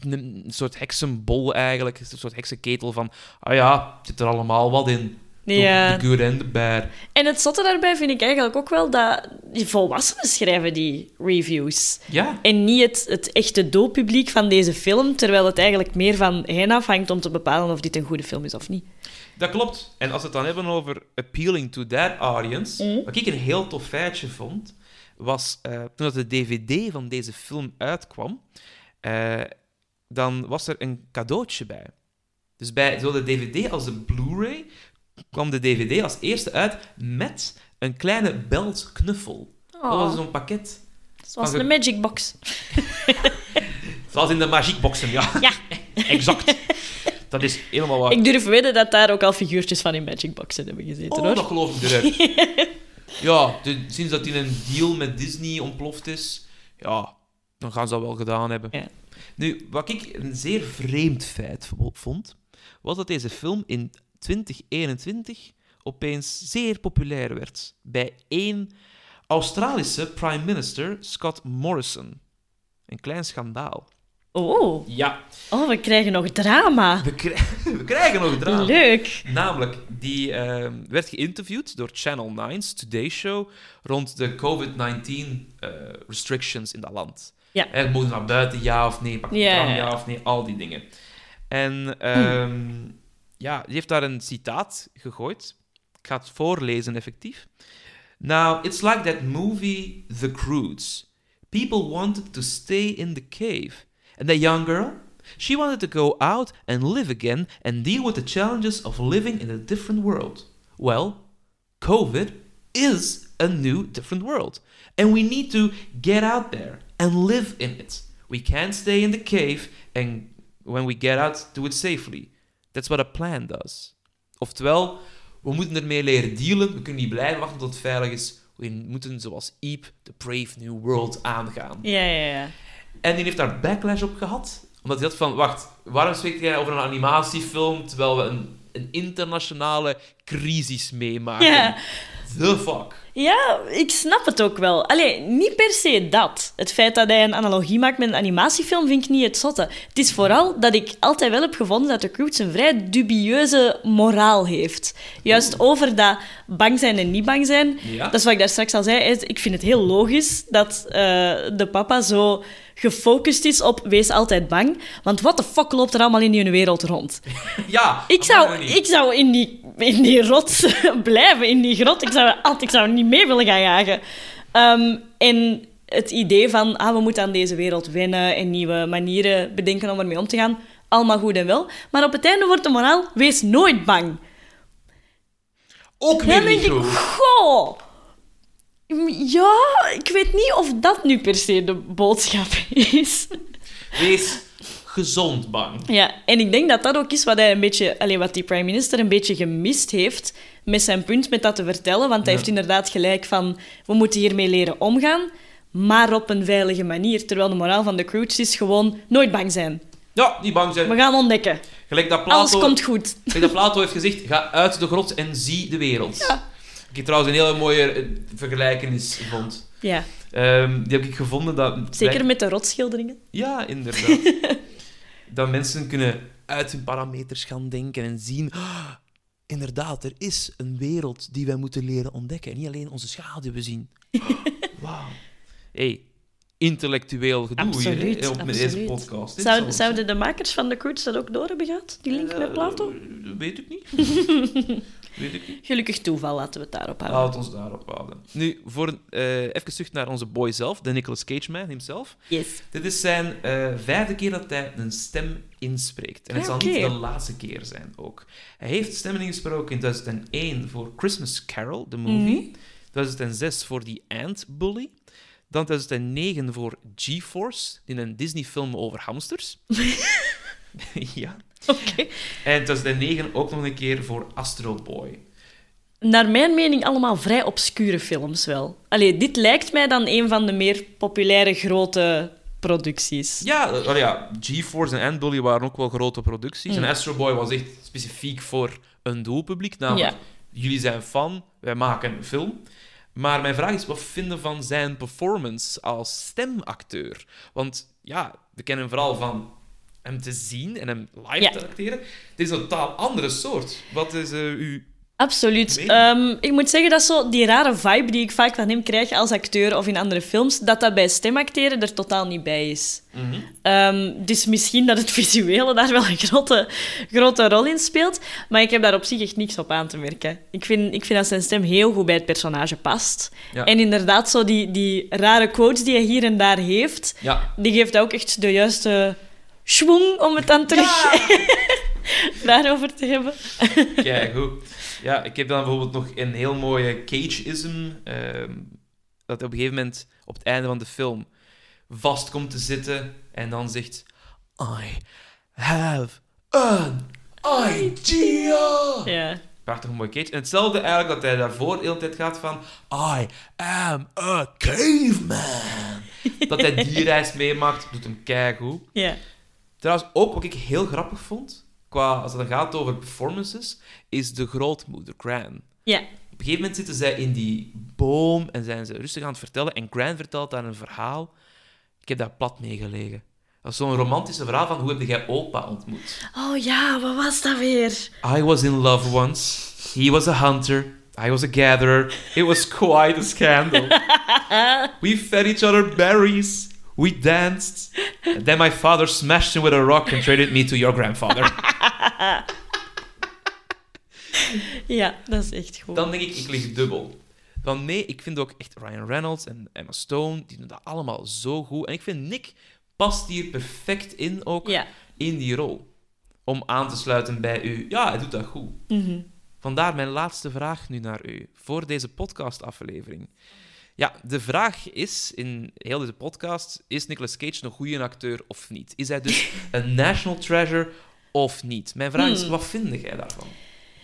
Een soort heksenbol eigenlijk. Een soort heksenketel van... Ah ja, zit er allemaal wat in. De- Ja. De good en de bad. En het zotte daarbij vind ik eigenlijk ook wel dat die volwassenen schrijven die reviews. Ja. En niet het, het echte doelpubliek van deze film, terwijl het eigenlijk meer van hen afhangt om te bepalen of dit een goede film is of niet. Dat klopt. En als we het dan hebben over appealing to that audience, Mhm. wat ik een heel tof feitje vond, was eh, toen dat de DVD van deze film uitkwam, eh, dan was er een cadeautje bij. Dus bij zowel de DVD als de Blu-ray kwam de DVD als eerste uit met een kleine beltknuffel. Dat was zo'n pakket. Zoals Van een magic box. Zoals in de magiekboxen, ja. Ja. exact. Dat is helemaal waar. Ik durf wedden dat daar ook al figuurtjes van in magic boxen hebben gezeten, Oh, hoor. dat geloof ik eruit. ja, de- sinds dat in een deal met Disney ontploft is, ja, dan gaan ze dat wel gedaan hebben. Ja. Nu, wat ik een zeer vreemd feit vo- vond, was dat deze film in 2021 opeens zeer populair werd bij één Australische prime minister, Scott Morrison. Een klein schandaal. Oh. Ja, oh, we krijgen nog drama. we, krij- we krijgen nog drama. Leuk. Namelijk, die ehm, werd geïnterviewd door Channel 9's Today Show rond de COVID-19 eh, restrictions in dat land. Ja. Mogen ze naar buiten, ja of nee? Pak je Ja, ja, ja, ja. of nee? Al die dingen. En ehm, ja, die heeft daar een citaat gegooid. Ik ga het voorlezen, effectief. Now, it's like that movie The Croods. People wanted to stay in the cave. And that young girl? She wanted to go out and live again and deal with the challenges of living in a different world. Well, COVID is a new, different world. And we need to get out there and live in it. We can't stay in the cave and when we get out, do it safely. That's what a plan does. Oftewel, we moeten ermee leren dealen. We kunnen niet blijven wachten tot het veilig is. We moeten, zoals Eep, the Brave New World aangaan. Ja, ja, ja. En die heeft daar backlash op gehad. Omdat hij had van, wacht, waarom spreekt jij over een animatiefilm terwijl we een, een internationale crisis meemaken? Ja. The fuck? Ja, ik snap het ook wel. Allee, niet per se dat. Het feit dat hij een analogie maakt met een animatiefilm vind ik niet het zotte. Het is vooral dat ik altijd wel heb gevonden dat de Croods een vrij dubieuze moraal heeft. Juist over dat bang zijn en niet bang zijn. Ja. Dat is wat ik daar straks al zei. Ik vind het heel logisch dat eh, de papa zo gefocust is op wees altijd bang. Want wat de fuck loopt er allemaal in die wereld rond? Ja. Ik zou, ik zou in, die, in die rots blijven, in die grot. Ik zou, altijd- ik zou niet mee willen gaan jagen. Ehm, en het idee van, ah, we moeten aan deze wereld wennen en nieuwe manieren bedenken om ermee om te gaan, allemaal goed en wel. Maar op het einde wordt de moraal, wees nooit bang. ook Dan weer denk niet ik, goed. goh. Ja, ik weet niet of dat nu per se de boodschap is. Wees gezond bang. Ja, en ik denk dat dat ook is wat, hij een beetje, alleen wat die prime minister een beetje gemist heeft met zijn punt met dat te vertellen. Want hij Ja. heeft inderdaad gelijk van, we moeten hiermee leren omgaan, maar op een veilige manier. Terwijl de moraal van de Croods is gewoon nooit bang zijn. Ja, niet bang zijn. We gaan ontdekken. Gelijk dat Alles Plato, komt goed. gelijk dat Plato heeft gezegd, ga uit de grot en zie de wereld. Ja. Ik heb trouwens een hele mooie eh, vergelijkenis vond. Ja, Ehm, die heb ik gevonden dat... zeker met de rotschilderingen. Ja, inderdaad. dat mensen kunnen uit hun parameters gaan denken en zien... "Ah, inderdaad, er is een wereld die wij moeten leren ontdekken. En niet alleen onze schaduwen zien. Wauw. hey, intellectueel gedoe Absoluut, hier hè, op met deze absoluut. podcast. Zou, zouden de makers van de Croods dat ook door hebben gehad? Die link met Plato? Eh, weet ik niet. weet ik niet. Gelukkig toeval, laten we het daarop houden. Laat ons daarop houden. Nu, voor, eh, even terug naar onze boy zelf, de Nicolas Cage man himself. Yes. Dit is zijn eh, vijfde keer dat hij een stem inspreekt. En het Ja, zal oké. niet de laatste keer zijn ook. Hij heeft stemmen ingesproken in 2001 voor Christmas Carol, de movie. Mhm. 2006 voor The Ant Bully. Dan 2009 voor G-Force, in een Disney-film over hamsters. ja. Oké. En 2009 ook nog een keer voor Astro Boy. Naar mijn mening allemaal vrij obscure films wel. Allee, dit lijkt mij dan een van de meer populaire grote producties. Ja, eh, wel ja G-Force en Ant-Bully waren ook wel grote producties. Mm. En Astro Boy was echt specifiek voor een doelpubliek. Namelijk, Ja. jullie zijn fan, wij maken een film. Maar mijn vraag is, wat vinden van zijn performance als stemacteur? Want ja, we kennen hem vooral van hem te zien en hem live Ja. te acteren. Dit is een totaal andere soort. Wat is eh, uw... Absoluut. Ehm, ik moet zeggen dat zo die rare vibe die ik vaak van hem krijg als acteur of in andere films, dat dat bij stemacteren er totaal niet bij is. Ehm, dus misschien dat het visuele daar wel een grote, grote rol in speelt. Maar ik heb daar op zich echt niks op aan te merken. Ik vind, ik vind dat zijn stem heel goed bij het personage past. Ja. En inderdaad, zo die, die rare quotes die hij hier en daar heeft, Ja. die geeft ook echt de juiste schwung om het dan terug daarover te hebben. Kijk, goed. Ja, ik heb dan bijvoorbeeld nog een heel mooie Cage-ism. ehm, dat op een gegeven moment op het einde van de film vast komt te zitten en dan zegt: I have an idea. Ja. Prachtig mooi Cage. En hetzelfde eigenlijk dat hij daarvoor de hele tijd gaat van I am a caveman. dat hij die reis meemaakt, doet hem keigoed. Ja. Trouwens, ook wat ik heel grappig vond, qua, als het dan gaat over performances, is de grootmoeder, Gran. Ja. Op een gegeven moment zitten zij in die boom en zijn ze rustig aan het vertellen. En Gran vertelt daar een verhaal. Ik heb daar plat mee gelegen. Dat is zo'n romantische verhaal van hoe heb jij opa ontmoet. Oh ja, wat was dat weer? I was in love once. He was a hunter. I was a gatherer. It was quite a scandal. We fed each other berries. We danced. And then my father smashed him with a rock and traded me to your grandfather. Ja, dat is echt goed. Dan denk ik, ik lig dubbel. Van nee, ik vind ook echt Ryan Reynolds en Emma Stone, die doen dat allemaal zo goed. En ik vind Nick past hier perfect in ook, Ja. in die rol. Om aan te sluiten bij u. Ja, hij doet dat goed. Mhm. Vandaar mijn laatste vraag nu naar u, voor deze podcastaflevering. Ja, de vraag is, in heel deze podcast, is Nicolas Cage een goede acteur of niet? Is hij dus een national treasure of niet? Mijn vraag is, Hmm. wat vind jij daarvan?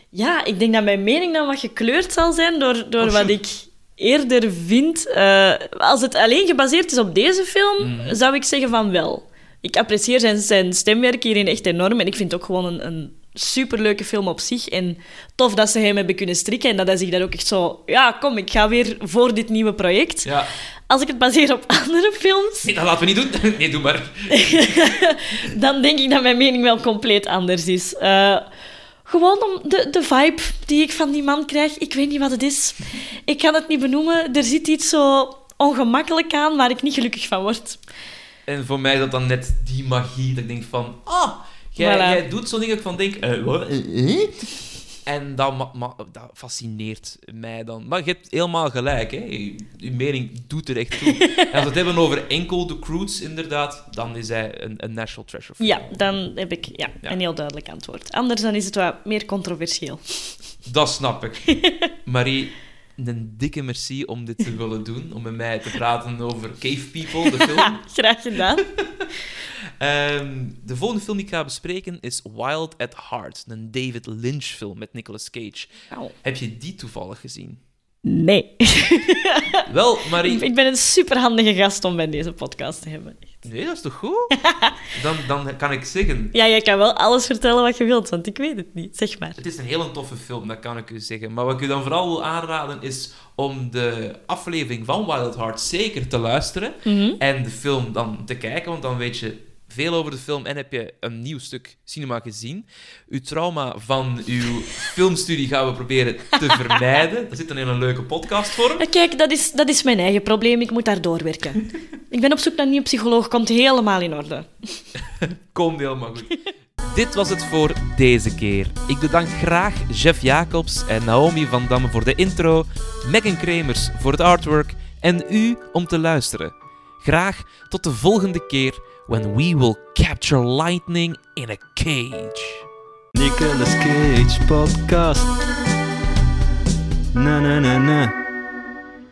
Ja, ik denk dat mijn mening dan wat gekleurd zal zijn door, door Oh, wat ik eerder vind. Eh, als het alleen gebaseerd is op deze film, Mhm. zou ik zeggen van wel. Ik apprecieer zijn, zijn stemwerk hierin echt enorm. En ik vind het ook gewoon een, een superleuke film op zich. En tof dat ze hem hebben kunnen strikken. En dat hij zich daar ook echt zo... Ja, kom, ik ga weer voor dit nieuwe project. Ja, Als ik het baseer op andere films, nee, dat laten we niet doen. Nee, doe maar. dan denk ik dat mijn mening wel compleet anders is. Eh, gewoon om de, de vibe die ik van die man krijg. Ik weet niet wat het is. Ik kan het niet benoemen. Er zit iets zo ongemakkelijk aan waar ik niet gelukkig van word. En voor mij is dat dan net die magie dat ik denk van... Ah, jij, Voilà. jij doet zo'n ding dat ik van denk... eh, wat? Eh, eh? En dat, ma- ma- dat fascineert mij dan. Maar je hebt helemaal gelijk, hè. Je, je mening doet er echt toe. en als we het hebben over enkel de Croods, inderdaad, dan is hij een, een national treasure. Ja, dan heb ik ja, Ja. een heel duidelijk antwoord. Anders dan is het wat meer controversieel. Dat snap ik. Marie, een dikke merci om dit te willen doen. Om met mij te praten over Cave People, de film. Graag gedaan. Ehm, de volgende film die ik ga bespreken is Wild at Heart, een David Lynch film met Nicolas Cage. Heb je die toevallig gezien? Nee. Wel, Marie... Ik ben een superhandige gast om bij deze podcast te hebben. Nee, dat is toch goed? Dan, dan kan ik zeggen... Ja, jij kan wel alles vertellen wat je wilt, want ik weet het niet. Zeg maar. Het is een hele toffe film, dat kan ik u zeggen. Maar wat ik u dan vooral wil aanraden is om de aflevering van Wild at Heart zeker te luisteren. Mhm. En de film dan te kijken, want dan weet je veel over de film en heb je een nieuw stuk cinema gezien. Uw trauma van uw filmstudie gaan we proberen te vermijden. Dat zit dan in een leuke podcastvorm. Ja, Kijk, dat is, dat is mijn eigen probleem. Ik moet daar doorwerken. ik ben op zoek naar een nieuwe psycholoog. Komt helemaal in orde. Komt helemaal goed. Dit was het voor deze keer. Ik bedank graag Jeff Jacobs en Naomi van Damme voor de intro, Megan Kremers voor het artwork en u om te luisteren. Graag tot de volgende keer when we will capture lightning in a cage. Nicolas Cage podcast. Na na na na.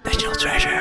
National treasure.